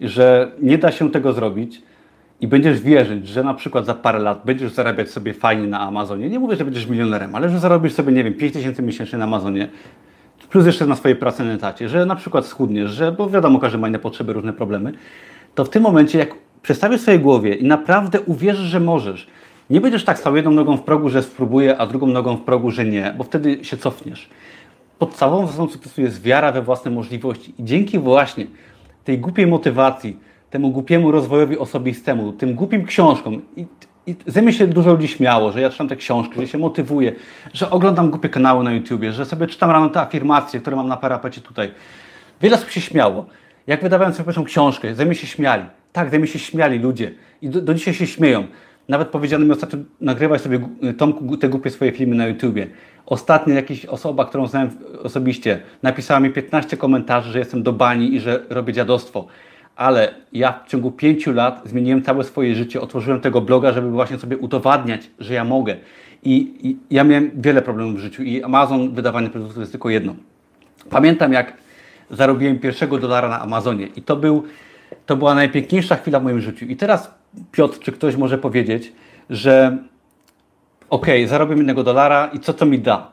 że nie da się tego zrobić i będziesz wierzyć, że na przykład za parę lat będziesz zarabiać sobie fajnie na Amazonie, nie mówię, że będziesz milionerem, ale że zarobisz sobie, nie wiem, 5 tysięcy miesięcznie na Amazonie, plus jeszcze na swojej pracy na etacie, że na przykład schudniesz, że, bo wiadomo, każdy ma inne potrzeby, różne problemy, to w tym momencie, jak przestawisz swojej głowie i naprawdę uwierzysz, że możesz, nie będziesz tak stał jedną nogą w progu, że spróbuję, a drugą nogą w progu, że nie, bo wtedy się cofniesz. Podstawową zasadą sukcesu jest wiara we własne możliwości. I dzięki właśnie tej głupiej motywacji, temu głupiemu rozwojowi osobistemu, tym głupim książkom i, i ze mnie się dużo ludzi śmiało, że ja czytam te książki, że się motywuję, że oglądam głupie kanały na YouTubie, że sobie czytam rano te afirmacje, które mam na parapecie tutaj. Wiele osób się śmiało. Jak wydawałem sobie pierwszą książkę, ze mnie się śmiali. Tak, ze mnie się śmiali ludzie i do, do dzisiaj się śmieją. Nawet powiedziano mi ostatnio, nagrywaj sobie Tomku te głupie swoje filmy na YouTubie. Ostatnio jakaś osoba, którą znałem osobiście, napisała mi 15 komentarzy, że jestem do bani i że robię dziadostwo. Ale ja w ciągu pięciu lat zmieniłem całe swoje życie, otworzyłem tego bloga, żeby właśnie sobie udowadniać, że ja mogę. I, I, ja miałem wiele problemów w życiu i Amazon, wydawanie produktów jest tylko jedno. Pamiętam, jak zarobiłem pierwszego dolara na Amazonie i to, był, to była najpiękniejsza chwila w moim życiu. I teraz Piotr, czy ktoś może powiedzieć, że ok, zarobię jednego dolara i co to mi da?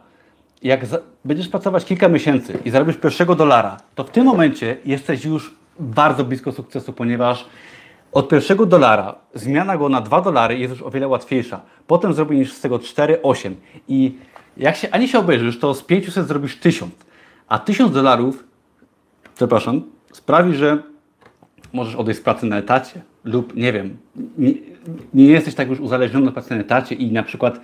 Jak za, będziesz pracować kilka miesięcy i zarobisz pierwszego dolara, to w tym momencie jesteś już bardzo blisko sukcesu, ponieważ od pierwszego dolara zmiana go na dwa dolary jest już o wiele łatwiejsza. Potem zrobisz z tego 4, 8 i jak się ani się obejrzysz, to z 500 zrobisz 1000, a 1000 dolarów, przepraszam, sprawi, że możesz odejść z pracy na etacie lub nie wiem, nie, nie jesteś tak już uzależniony od pracy na etacie i na przykład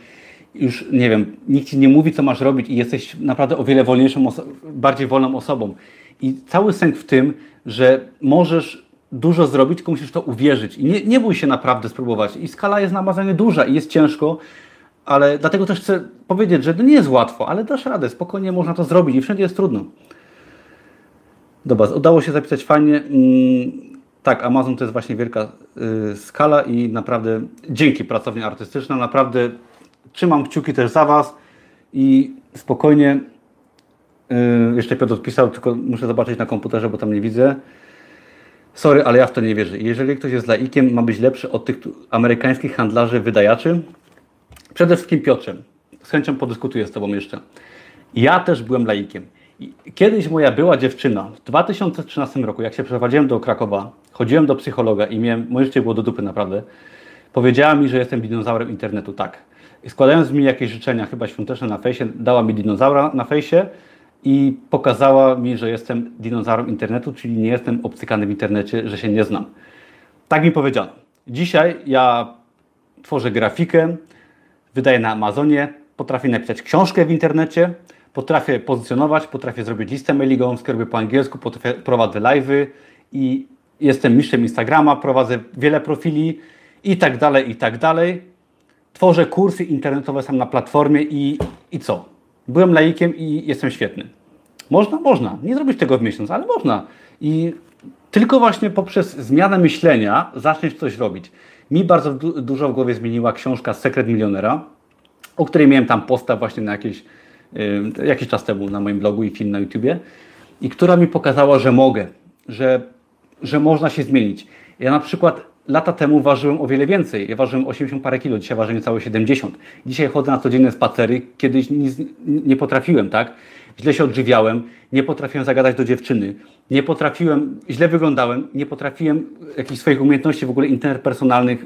już, nie wiem, nikt ci nie mówi, co masz robić i jesteś naprawdę o wiele wolniejszą, bardziej wolną osobą. I cały sęk w tym, że możesz dużo zrobić, tylko musisz to uwierzyć. I nie, nie bój się naprawdę spróbować. I skala jest na Amazonie duża i jest ciężko, ale dlatego też chcę powiedzieć, że to nie jest łatwo, ale dasz radę, spokojnie można to zrobić i wszędzie jest trudno. Dobra, udało się zapisać fajnie. Tak, Amazon to jest właśnie wielka y, skala i naprawdę dzięki pracowni artystyczna, naprawdę trzymam kciuki też za Was i spokojnie, y, jeszcze Piotr odpisał, tylko muszę zobaczyć na komputerze, bo tam nie widzę. Sorry, ale ja w to nie wierzę. Jeżeli ktoś jest laikiem, ma być lepszy od tych amerykańskich handlarzy, wydajaczy. Przede wszystkim Piotrem. Z chęcią podyskutuję z Tobą jeszcze. Ja też byłem laikiem. Kiedyś moja była dziewczyna, w 2013 roku, jak się przeprowadziłem do Krakowa, chodziłem do psychologa i miałem, moje życie było do dupy naprawdę, powiedziała mi, że jestem dinozaurem internetu, tak. I składając mi jakieś życzenia, chyba świąteczne na fejsie, dała mi dinozaura na fejsie i pokazała mi, że jestem dinozaurem internetu, czyli nie jestem obcykany w internecie, że się nie znam. Tak mi powiedziano. Dzisiaj ja tworzę grafikę, wydaję na Amazonie, potrafię napisać książkę w internecie, potrafię pozycjonować, potrafię zrobić listę mailingową, skierowuję po angielsku, potrafię, prowadzę live'y i jestem mistrzem Instagrama, prowadzę wiele profili i tak dalej, i tak dalej. Tworzę kursy internetowe sam na platformie i, i co? Byłem laikiem i jestem świetny. Można? Można. Nie zrobić tego w miesiąc, ale można. I tylko właśnie poprzez zmianę myślenia zaczniesz coś robić. Mi bardzo dużo w głowie zmieniła książka Sekret Milionera, o której miałem tam posta właśnie na jakieś jakiś czas temu na moim blogu i film na YouTubie i która mi pokazała, że mogę, że, że można się zmienić. Ja na przykład lata temu ważyłem o wiele więcej. Ja ważyłem 80 parę kilo, dzisiaj ważyłem całe 70. Dzisiaj chodzę na codzienne spacery, kiedyś nic, nie potrafiłem, tak? Źle się odżywiałem, nie potrafiłem zagadać do dziewczyny, nie potrafiłem, źle wyglądałem, nie potrafiłem jakichś swoich umiejętności w ogóle interpersonalnych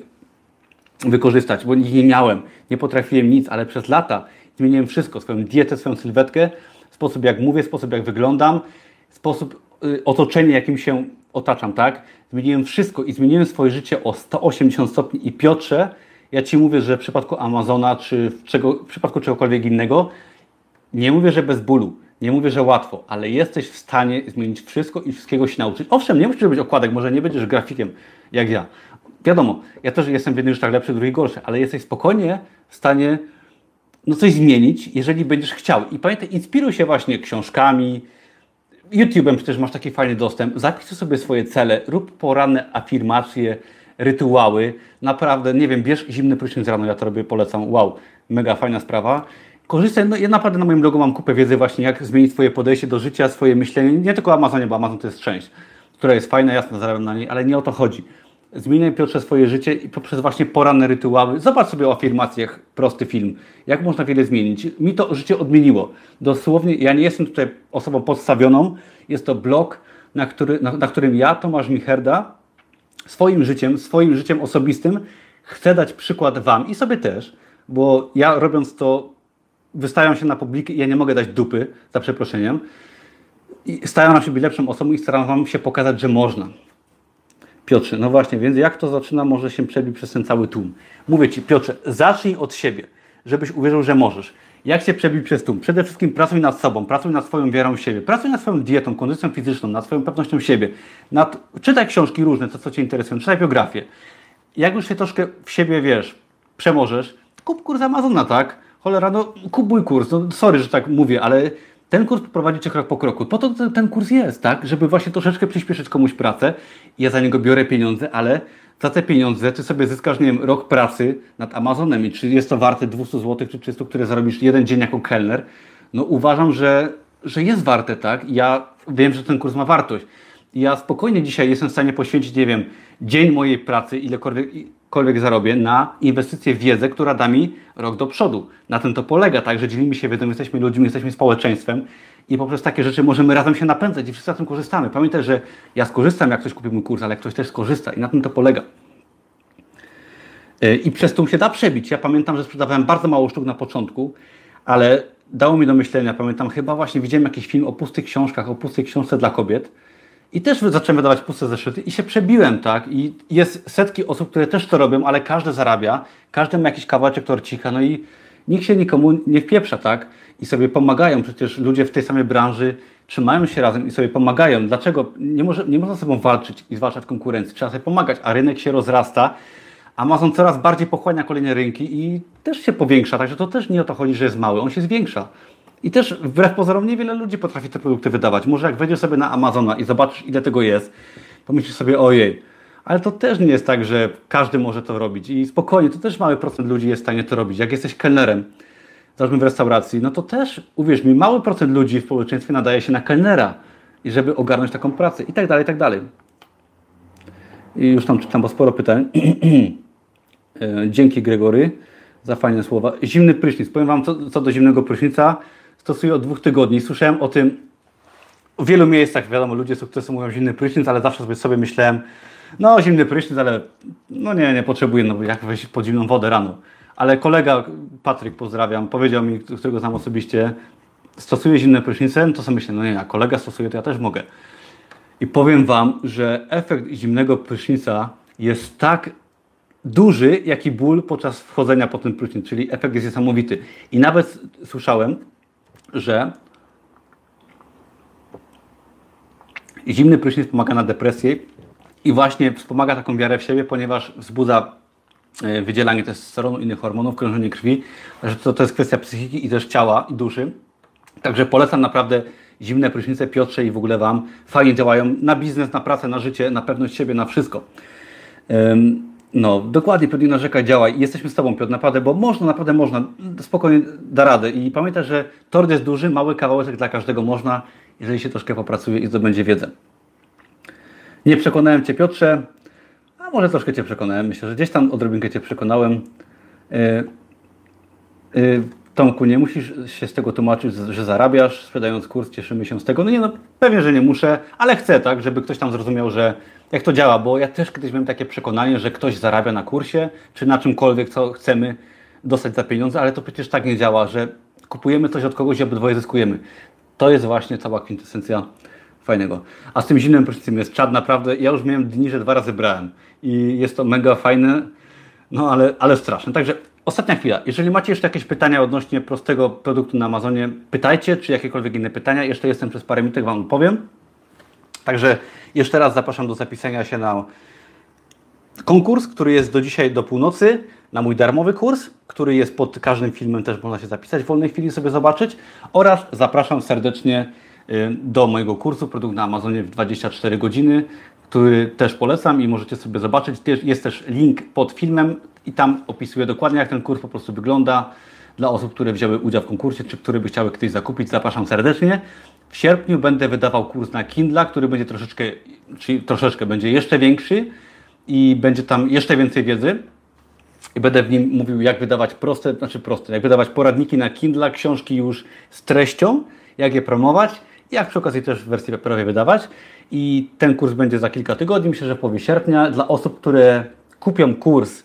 wykorzystać, bo ich nie miałem, nie potrafiłem nic, ale przez lata Zmieniłem wszystko, swoją dietę, swoją sylwetkę, sposób jak mówię, sposób jak wyglądam, sposób y, otoczenie, jakim się otaczam, tak? Zmieniłem wszystko i zmieniłem swoje życie o 180 stopni i Piotrze, ja Ci mówię, że w przypadku Amazona, czy w, czego, w przypadku czegokolwiek innego, nie mówię, że bez bólu, nie mówię, że łatwo, ale jesteś w stanie zmienić wszystko i wszystkiego się nauczyć. Owszem, nie musisz robić okładek, może nie będziesz grafikiem jak ja. Wiadomo, ja też jestem w jednych rzeczach lepszy, w gorszy, ale jesteś spokojnie w stanie no coś zmienić, jeżeli będziesz chciał. I pamiętaj, inspiruj się właśnie książkami, YouTube'em przecież masz taki fajny dostęp. Zapisuj sobie swoje cele, rób poranne afirmacje, rytuały. Naprawdę, nie wiem, bierz zimny prysznic rano, ja to robię, polecam. Wow, mega fajna sprawa. Korzystaj, no ja naprawdę na moim blogu mam kupę wiedzy właśnie, jak zmienić swoje podejście do życia, swoje myślenie. Nie tylko Amazonie, bo Amazon to jest część, która jest fajna, jasno zarabiam na niej, ale nie o to chodzi. Zmieniaj Piotrze swoje życie i poprzez właśnie poranne rytuały. Zobacz sobie o afirmacjach prosty film. Jak można wiele zmienić. Mi to życie odmieniło. Dosłownie, ja nie jestem tutaj osobą podstawioną. Jest to blog, na, który, na, na którym ja, Tomasz Micherda, swoim życiem, swoim życiem osobistym chcę dać przykład Wam i sobie też, bo ja robiąc to, wystawiam się na publikę i ja nie mogę dać dupy, za przeproszeniem. I staram się być lepszą osobą i staram się pokazać, że można. Piotrze, no właśnie, więc jak to zaczyna, może się przebić przez ten cały tłum. Mówię Ci, Piotrze, zacznij od siebie, żebyś uwierzył, że możesz. Jak się przebić przez tłum? Przede wszystkim pracuj nad sobą, pracuj nad swoją wiarą w siebie, pracuj nad swoją dietą, kondycją fizyczną, nad swoją pewnością siebie. Nad... Czytaj książki różne, to co Cię interesuje, czytaj biografię. Jak już się troszkę w siebie, wiesz, przemożesz, kup kurs Amazona, tak? Cholera, no kup mój kurs, no sorry, że tak mówię, ale ten kurs prowadzi Cię krok po kroku. Po to ten kurs jest, tak? Żeby właśnie troszeczkę przyspieszyć komuś pracę. Ja za niego biorę pieniądze, ale za te pieniądze Ty sobie zyskasz, nie wiem, rok pracy nad Amazonem i czy jest to warte 200 zł czy 300, które zarobisz jeden dzień jako kelner, no uważam, że, że jest warte, tak? Ja wiem, że ten kurs ma wartość. Ja spokojnie dzisiaj jestem w stanie poświęcić, nie wiem, dzień mojej pracy, ilekolwiek cokolwiek zarobię na inwestycję w wiedzę, która da mi rok do przodu. Na tym to polega, tak, że dzielimy się wiedzą, jesteśmy ludźmi, jesteśmy społeczeństwem i poprzez takie rzeczy możemy razem się napędzać i wszyscy na tym korzystamy. Pamiętaj, że ja skorzystam, jak ktoś kupi mój kurs, ale ktoś też skorzysta i na tym to polega. E, I przez to się da przebić. Ja pamiętam, że sprzedawałem bardzo mało sztuk na początku, ale dało mi do myślenia. Pamiętam, chyba właśnie widziałem jakiś film o pustych książkach, o pustej książce dla kobiet i też zacząłem wydawać puste zeszyty i się przebiłem, tak? I jest setki osób, które też to robią, ale każdy zarabia, każdy ma jakiś kawałeczek torcika, no i nikt się nikomu nie wpieprza, tak? I sobie pomagają. Przecież ludzie w tej samej branży trzymają się razem i sobie pomagają. Dlaczego? Nie, może, nie można ze sobą walczyć i zwalczać konkurencji. Trzeba sobie pomagać, a rynek się rozrasta. Amazon coraz bardziej pochłania kolejne rynki i też się powiększa, także to też nie o to chodzi, że jest mały, on się zwiększa. I też wbrew pozorom niewiele ludzi potrafi te produkty wydawać. Może jak wejdziesz sobie na Amazona i zobaczysz ile tego jest, pomyślisz sobie ojej. Ale to też nie jest tak, że każdy może to robić. I spokojnie, to też mały procent ludzi jest w stanie to robić. Jak jesteś kelnerem, załóżmy w restauracji, no to też, uwierz mi, mały procent ludzi w społeczeństwie nadaje się na kelnera i żeby ogarnąć taką pracę i tak dalej, i tak dalej. I już tam czytam, bo sporo pytań. E, dzięki Gregory za fajne słowa. Zimny prysznic. Powiem Wam co, co do zimnego prysznica stosuję od dwóch tygodni. Słyszałem o tym w wielu miejscach, wiadomo, ludzie sukcesu mówią zimny prysznic, ale zawsze sobie, sobie myślałem, no zimny prysznic, ale no nie, nie potrzebuję, no jak wejść pod zimną wodę rano. Ale kolega, Patryk, pozdrawiam, powiedział mi, którego znam osobiście, stosuje zimne prysznice, to sobie myślę, no nie, jak kolega stosuje, to ja też mogę. I powiem Wam, że efekt zimnego prysznica jest tak duży, jak i ból podczas wchodzenia po ten prysznic, czyli efekt jest niesamowity. I nawet słyszałem, że zimny prysznic pomaga na depresję i właśnie wspomaga taką wiarę w siebie, ponieważ wzbudza e, wydzielanie testosteronu innych hormonów, krążenie krwi. Także to, to jest kwestia psychiki i też ciała i duszy. Także polecam naprawdę zimne prysznice Piotrze i w ogóle Wam. Fajnie działają na biznes, na pracę, na życie, na pewność siebie, na wszystko. No, dokładnie, Piotr, nie narzekaj, działaj. Jesteśmy z Tobą, Piotr, naprawdę, bo można, naprawdę można, spokojnie da radę. I pamiętaj, że tort jest duży, mały kawałek dla każdego można, jeżeli się troszkę popracuje i zdobędzie wiedzę. Nie przekonałem Cię, Piotrze, a może troszkę Cię przekonałem. Myślę, że gdzieś tam odrobinkę Cię przekonałem. Yy, yy, Tomku, nie musisz się z tego tłumaczyć, że zarabiasz, sprzedając kurs, cieszymy się z tego. No nie, no pewnie, że nie muszę, ale chcę, tak, żeby ktoś tam zrozumiał, że jak to działa, bo ja też kiedyś miałem takie przekonanie, że ktoś zarabia na kursie, czy na czymkolwiek, co chcemy dostać za pieniądze, ale to przecież tak nie działa, że kupujemy coś od kogoś i obydwoje zyskujemy. To jest właśnie cała kwintesencja fajnego. A z tym zimnym prysznicem jest czad naprawdę, ja już miałem dni, że dwa razy brałem i jest to mega fajne, no ale, ale straszne. Także Ostatnia chwila. Jeżeli macie jeszcze jakieś pytania odnośnie prostego produktu na Amazonie, pytajcie, czy jakiekolwiek inne pytania. Jeszcze jestem przez parę minut, Wam powiem. Także jeszcze raz zapraszam do zapisania się na konkurs, który jest do dzisiaj do północy, na mój darmowy kurs, który jest pod każdym filmem, też można się zapisać w wolnej chwili sobie zobaczyć oraz zapraszam serdecznie y, do mojego kursu Produkt na Amazonie w 24 godziny, który też polecam i możecie sobie zobaczyć. Jest też link pod filmem i tam opisuję dokładnie, jak ten kurs po prostu wygląda dla osób, które wzięły udział w konkursie, czy które by chciały ktoś zakupić. Zapraszam serdecznie. W sierpniu będę wydawał kurs na Kindle, który będzie troszeczkę, czyli troszeczkę będzie jeszcze większy i będzie tam jeszcze więcej wiedzy. I będę w nim mówił, jak wydawać proste, znaczy proste, jak wydawać poradniki na Kindle, książki już z treścią, jak je promować, jak przy okazji też w wersji papierowej wydawać. I ten kurs będzie za kilka tygodni, myślę, że w połowie sierpnia. Dla osób, które kupią kurs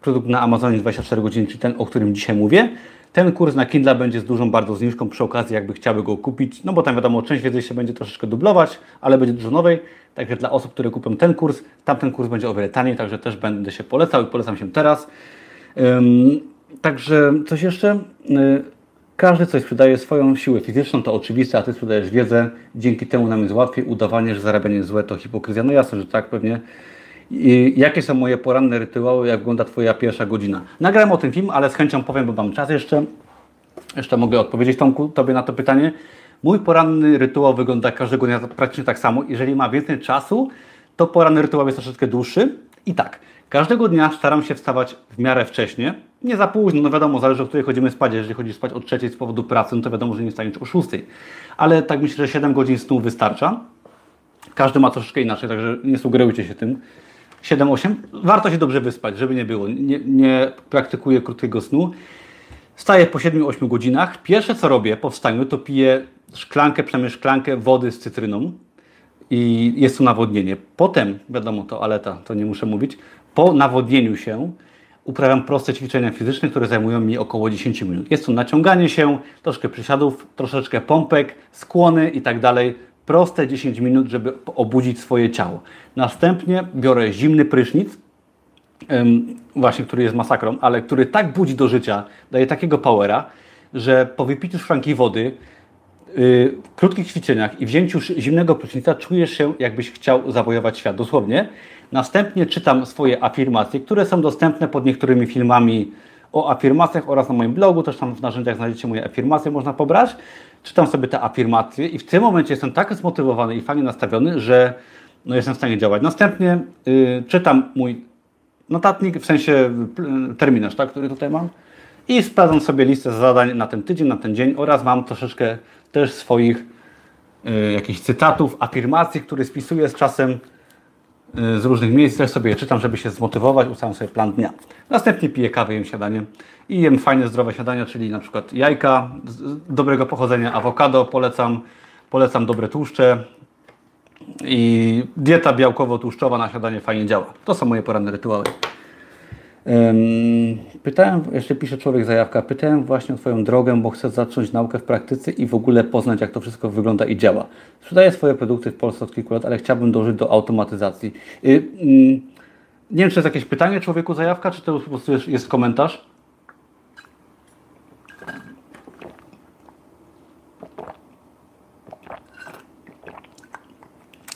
produkt na Amazonie 24 godziny, czyli ten, o którym dzisiaj mówię, ten kurs na Kindle będzie z dużą bardzo zniżką przy okazji, jakby chciały go kupić, no bo tam wiadomo, część wiedzy się będzie troszeczkę dublować, ale będzie dużo nowej. Także dla osób, które kupią ten kurs, tamten kurs będzie o wiele taniej, także też będę się polecał i polecam się teraz. Także coś jeszcze? Y, każdy coś sprzedaje swoją siłę fizyczną, to oczywiste, a Ty sprzedajesz wiedzę. Dzięki temu nam jest łatwiej. Udawanie, że zarabianie złe, to hipokryzja. No jasne, że tak, pewnie. Jakie są moje poranne rytuały, jak wygląda Twoja pierwsza godzina? Nagrałem o tym film, ale z chęcią powiem, bo mam czas jeszcze. Jeszcze mogę odpowiedzieć Tomku, Tobie na to pytanie. Mój poranny rytuał wygląda każdego dnia praktycznie tak samo. Jeżeli ma więcej czasu, to poranny rytuał jest troszeczkę dłuższy. I tak, każdego dnia staram się wstawać w miarę wcześnie. Nie za późno, no wiadomo, zależy o której chodzimy spać. Jeżeli chodzisz spać o trzeciej z powodu pracy, no to wiadomo, że nie wstaniesz o szóstej. Ale tak myślę, że 7 godzin snu wystarcza. Każdy ma troszeczkę inaczej, także nie sugerujcie się tym. 7-8. Warto się dobrze wyspać, żeby nie było. Nie, nie praktykuję krótkiego snu. Wstaję po 7-8 godzinach. Pierwsze co robię po wstaniu, to piję szklankę, przynajmniej szklankę wody z cytryną i jest tu nawodnienie. Potem, wiadomo, to aleta, to nie muszę mówić, po nawodnieniu się uprawiam proste ćwiczenia fizyczne, które zajmują mi około 10 minut. Jest tu naciąganie się, troszkę przysiadów, troszeczkę pompek, skłony i tak dalej proste 10 minut, żeby obudzić swoje ciało. Następnie biorę zimny prysznic, właśnie który jest masakrą, ale który tak budzi do życia, daje takiego powera, że po wypiciu szklanki wody, y, w krótkich ćwiczeniach i wzięciu zimnego prysznica czujesz się, jakbyś chciał zawojować świat, dosłownie. Następnie czytam swoje afirmacje, które są dostępne pod niektórymi filmami o afirmacjach oraz na moim blogu, też tam w narzędziach znajdziecie moje afirmacje, można pobrać czytam sobie te afirmacje i w tym momencie jestem tak zmotywowany i fajnie nastawiony, że no, jestem w stanie działać. Następnie y, czytam mój notatnik, w sensie y, terminarz, tak, który tutaj mam i sprawdzam sobie listę zadań na ten tydzień, na ten dzień oraz mam troszeczkę też swoich y, jakichś cytatów, afirmacji, które spisuję z czasem z różnych miejsc, też sobie je czytam, żeby się zmotywować, ustalam sobie plan dnia. Następnie piję kawę, jem śniadanie i jem fajne, zdrowe śniadania, czyli na przykład jajka dobrego pochodzenia, awokado polecam, polecam dobre tłuszcze i dieta białkowo-tłuszczowa na śniadanie fajnie działa. To są moje poranne rytuały. Pytałem, jeszcze pisze człowiek zajawka, pytałem właśnie o Twoją drogę, bo chcę zacząć naukę w praktyce i w ogóle poznać, jak to wszystko wygląda i działa. Sprzedaję swoje produkty w Polsce od kilku lat, ale chciałbym dążyć do automatyzacji. Y, mm, nie wiem, czy jest jakieś pytanie człowieku zajawka, czy to po prostu jest, jest komentarz?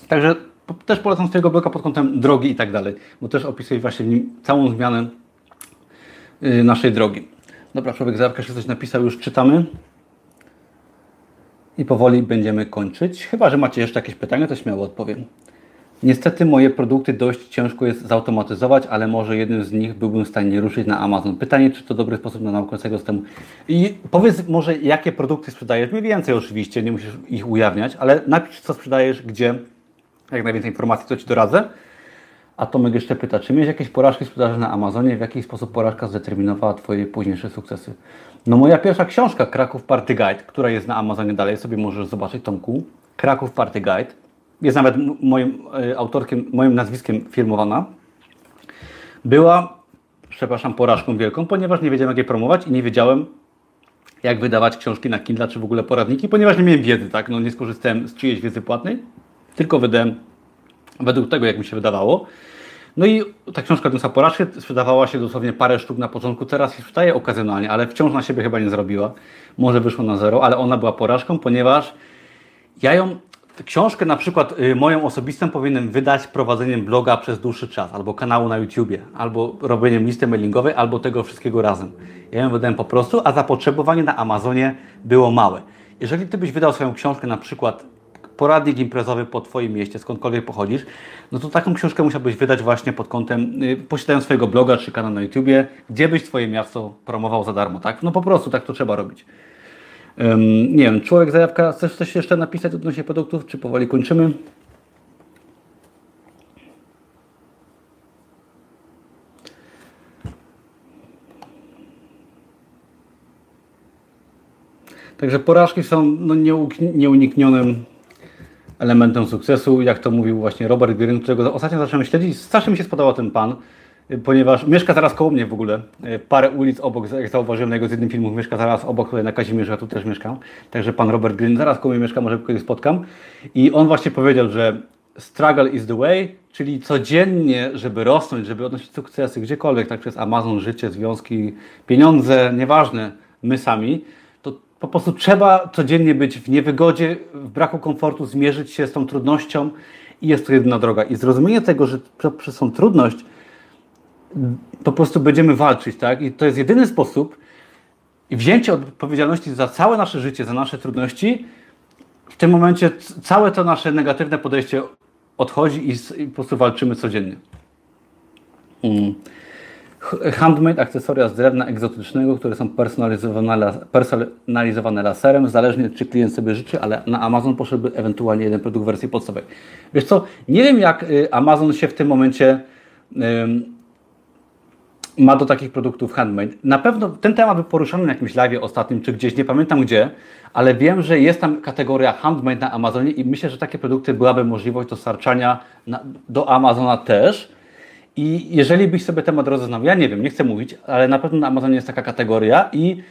Także też polecam swojego bloga pod kątem drogi i tak dalej, bo też opisuję właśnie w nim całą zmianę y, naszej drogi. Dobra, człowiek Zarka się coś napisał, już czytamy. I powoli będziemy kończyć. Chyba, że macie jeszcze jakieś pytania, to śmiało odpowiem. Niestety moje produkty dość ciężko jest zautomatyzować, ale może jednym z nich byłbym w stanie ruszyć na Amazon. Pytanie, czy to dobry sposób na z systemu. I powiedz może, jakie produkty sprzedajesz. Mniej więcej oczywiście, nie musisz ich ujawniać, ale napisz, co sprzedajesz, gdzie, jak najwięcej informacji, to Ci doradzę. A Tomek jeszcze pyta, czy miałeś jakieś porażki sprzedaży na Amazonie? W jaki sposób porażka zdeterminowała Twoje późniejsze sukcesy? No moja pierwsza książka, Kraków Party Guide, która jest na Amazonie dalej, sobie możesz zobaczyć, Tomku. Kraków Party Guide. Jest nawet moim e, autorkiem, moim nazwiskiem firmowana. Była, przepraszam, porażką wielką, ponieważ nie wiedziałem, jak je promować i nie wiedziałem, jak wydawać książki na Kindle, czy w ogóle poradniki, ponieważ nie miałem wiedzy, tak? No nie skorzystałem z czyjejś wiedzy płatnej, tylko wydałem według tego, jak mi się wydawało. No i ta książka odniosła porażkę, sprzedawała się dosłownie parę sztuk na początku, teraz się sprzedaje okazjonalnie, ale wciąż na siebie chyba nie zrobiła. Może wyszło na zero, ale ona była porażką, ponieważ ja ją, książkę na przykład y, moją osobistą powinienem wydać prowadzeniem bloga przez dłuższy czas, albo kanału na YouTubie, albo robieniem listy mailingowej, albo tego wszystkiego razem. Ja ją wydałem po prostu, a zapotrzebowanie na Amazonie było małe. Jeżeli Ty byś wydał swoją książkę na przykład poradnik imprezowy po Twoim mieście, skądkolwiek pochodzisz, no to taką książkę musiałbyś wydać właśnie pod kątem, yy, posiadając swojego bloga czy kanał na YouTubie, gdzie byś Twoje miasto promował za darmo, tak? No po prostu tak to trzeba robić. Um, nie wiem, człowiek zajawka, chcesz coś jeszcze napisać odnośnie produktów, czy powoli kończymy? Także porażki są no, nieuniknionym elementem sukcesu, jak to mówił właśnie Robert Greene, którego ostatnio zacząłem śledzić. Strasznie mi się spodobał ten pan, ponieważ mieszka zaraz koło mnie w ogóle. Parę ulic obok, jak zauważyłem na jego z jednym filmu, mieszka zaraz obok, na Kazimierzu, ja tu też mieszkam. Także pan Robert Greene zaraz koło mnie mieszka, może kiedyś spotkam. I on właśnie powiedział, że struggle is the way, czyli codziennie, żeby rosnąć, żeby odnosić sukcesy gdziekolwiek, tak przez Amazon, życie, związki, pieniądze, nieważne, my sami, po prostu trzeba codziennie być w niewygodzie, w braku komfortu, zmierzyć się z tą trudnością i jest to jedyna droga. I zrozumienie tego, że przez tą trudność po prostu będziemy walczyć, tak? I to jest jedyny sposób i wzięcie odpowiedzialności za całe nasze życie, za nasze trudności, w tym momencie całe to nasze negatywne podejście odchodzi i, i po prostu walczymy codziennie. Mm handmade akcesoria z drewna egzotycznego, które są personalizowane, personalizowane laserem, zależnie czy klient sobie życzy, ale na Amazon poszedłby ewentualnie jeden produkt w wersji podstawowej. Wiesz co, nie wiem jak y, Amazon się w tym momencie ma do takich produktów handmade. Na pewno ten temat był poruszany na jakimś live ostatnim, czy gdzieś, nie pamiętam gdzie, ale wiem, że jest tam kategoria handmade na Amazonie i myślę, że takie produkty byłaby możliwość dostarczania na, do Amazona też, i jeżeli byś sobie temat rozeznał, ja nie wiem, nie chcę mówić, ale na pewno na Amazonie jest taka kategoria i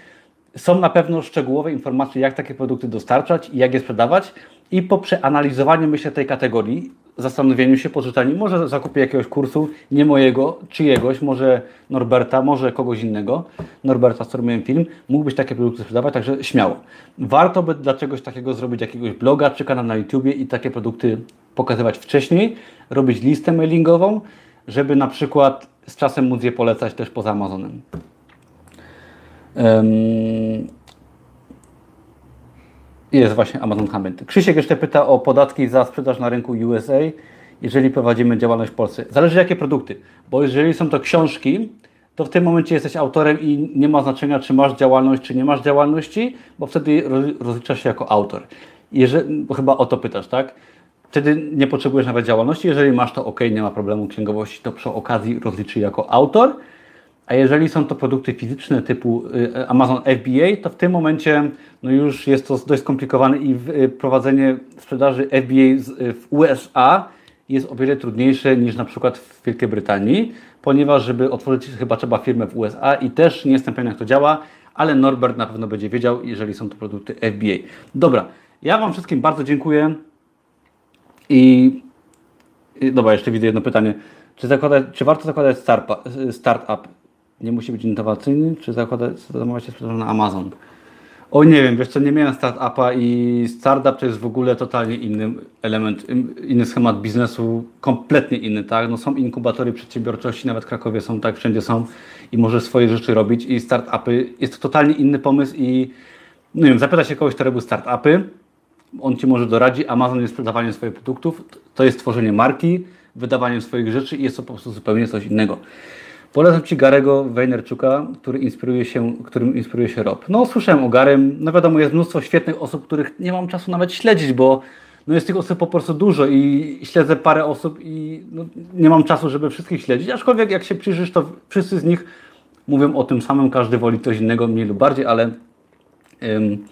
są na pewno szczegółowe informacje, jak takie produkty dostarczać i jak je sprzedawać. I po przeanalizowaniu, myślę, tej kategorii, zastanowieniu się, poczytaniu, może zakupię jakiegoś kursu, nie mojego, czyjegoś, może Norberta, może kogoś innego, Norberta, z którym miałem film, mógłbyś takie produkty sprzedawać, także śmiało. Warto by dla czegoś takiego zrobić jakiegoś bloga czy kanał na YouTubie i takie produkty pokazywać wcześniej, robić listę mailingową, żeby na przykład z czasem móc je polecać też poza Amazonem. Jest właśnie Amazon Handmade. Krzysiek jeszcze pyta o podatki za sprzedaż na rynku USA, jeżeli prowadzimy działalność w Polsce. Zależy jakie produkty, bo jeżeli są to książki, to w tym momencie jesteś autorem i nie ma znaczenia, czy masz działalność, czy nie masz działalności, bo wtedy rozliczasz się jako autor. Jeżeli, chyba o to pytasz, tak? Wtedy nie potrzebujesz nawet działalności. Jeżeli masz to ok, nie ma problemu księgowości, to przy okazji rozliczy jako autor. A jeżeli są to produkty fizyczne typu y, Amazon FBA, to w tym momencie no już jest to dość skomplikowane i y, prowadzenie sprzedaży FBA y, w USA jest o wiele trudniejsze niż na przykład w Wielkiej Brytanii, ponieważ żeby otworzyć chyba trzeba firmę w USA i też nie jestem pewien jak to działa, ale Norbert na pewno będzie wiedział, jeżeli są to produkty FBA. Dobra, ja Wam wszystkim bardzo dziękuję. I, dobra, jeszcze widzę jedno pytanie. Czy, zakładać, czy warto zakładać startup? Nie musi być innowacyjny, czy zakładać, zamawiać się sprzedaż na Amazon? O nie wiem, wiesz co, nie miałem startupa i startup to jest w ogóle totalnie inny element, inny schemat biznesu, kompletnie inny, tak? No są inkubatory przedsiębiorczości, nawet w Krakowie są, tak, wszędzie są i możesz swoje rzeczy robić i startupy, jest to totalnie inny pomysł i no nie wiem, zapyta się kogoś, kto robił startupy, on Ci może doradzi. Amazon jest sprzedawaniem swoich produktów, to jest tworzenie marki, wydawaniem swoich rzeczy i jest to po prostu zupełnie coś innego. Polecam Ci Garego Wejnerczuka, który inspiruje się, którym inspiruje się Rob. No, słyszałem o Garym. No wiadomo, jest mnóstwo świetnych osób, których nie mam czasu nawet śledzić, bo no jest tych osób po prostu dużo i śledzę parę osób i no, nie mam czasu, żeby wszystkich śledzić. Aczkolwiek jak się przyjrzysz, to wszyscy z nich mówią o tym samym, każdy woli coś innego, mniej lub bardziej, ale ym,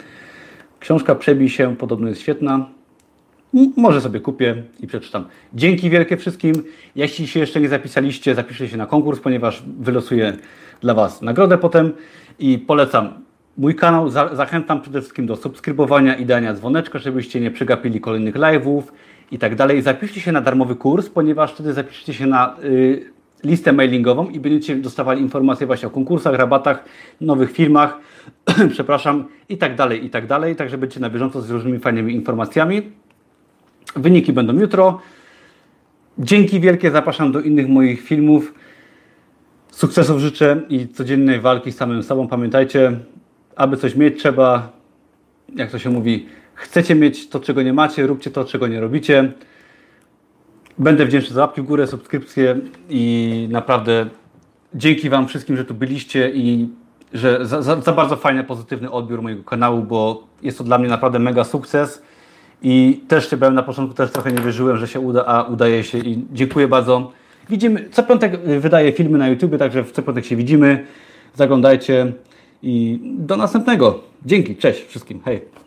Książka Przebij się, podobno jest świetna. Może sobie kupię i przeczytam. Dzięki wielkie wszystkim. Jeśli się jeszcze nie zapisaliście, zapiszcie się na konkurs, ponieważ wylosuję dla Was nagrodę potem i polecam Mój kanał za zachęcam przede wszystkim do subskrybowania i dania dzwoneczka, żebyście nie przegapili kolejnych live'ów i tak dalej. Zapiszcie się na darmowy kurs, ponieważ wtedy zapiszcie się na y, listę mailingową i będziecie dostawali informacje właśnie o konkursach, rabatach, nowych firmach, przepraszam, i tak dalej, i tak dalej. Także będziecie na bieżąco z różnymi fajnymi informacjami. Wyniki będą jutro. Dzięki wielkie, zapraszam do innych moich filmów. Sukcesów życzę i codziennej walki z samym sobą. Pamiętajcie, aby coś mieć, trzeba, jak to się mówi, chcecie mieć to, czego nie macie, róbcie to, czego nie robicie. Będę wdzięczny za łapki w górę, subskrypcje i naprawdę dzięki Wam wszystkim, że tu byliście i że za, za, za bardzo fajny, pozytywny odbiór mojego kanału, bo jest to dla mnie naprawdę mega sukces. I też się byłem na początku, też trochę nie wierzyłem, że się uda, a udaje się i dziękuję bardzo. Widzimy, co piątek wydaję filmy na YouTube, także w co piątek się widzimy. Zaglądajcie i do następnego. Dzięki, cześć wszystkim, hej.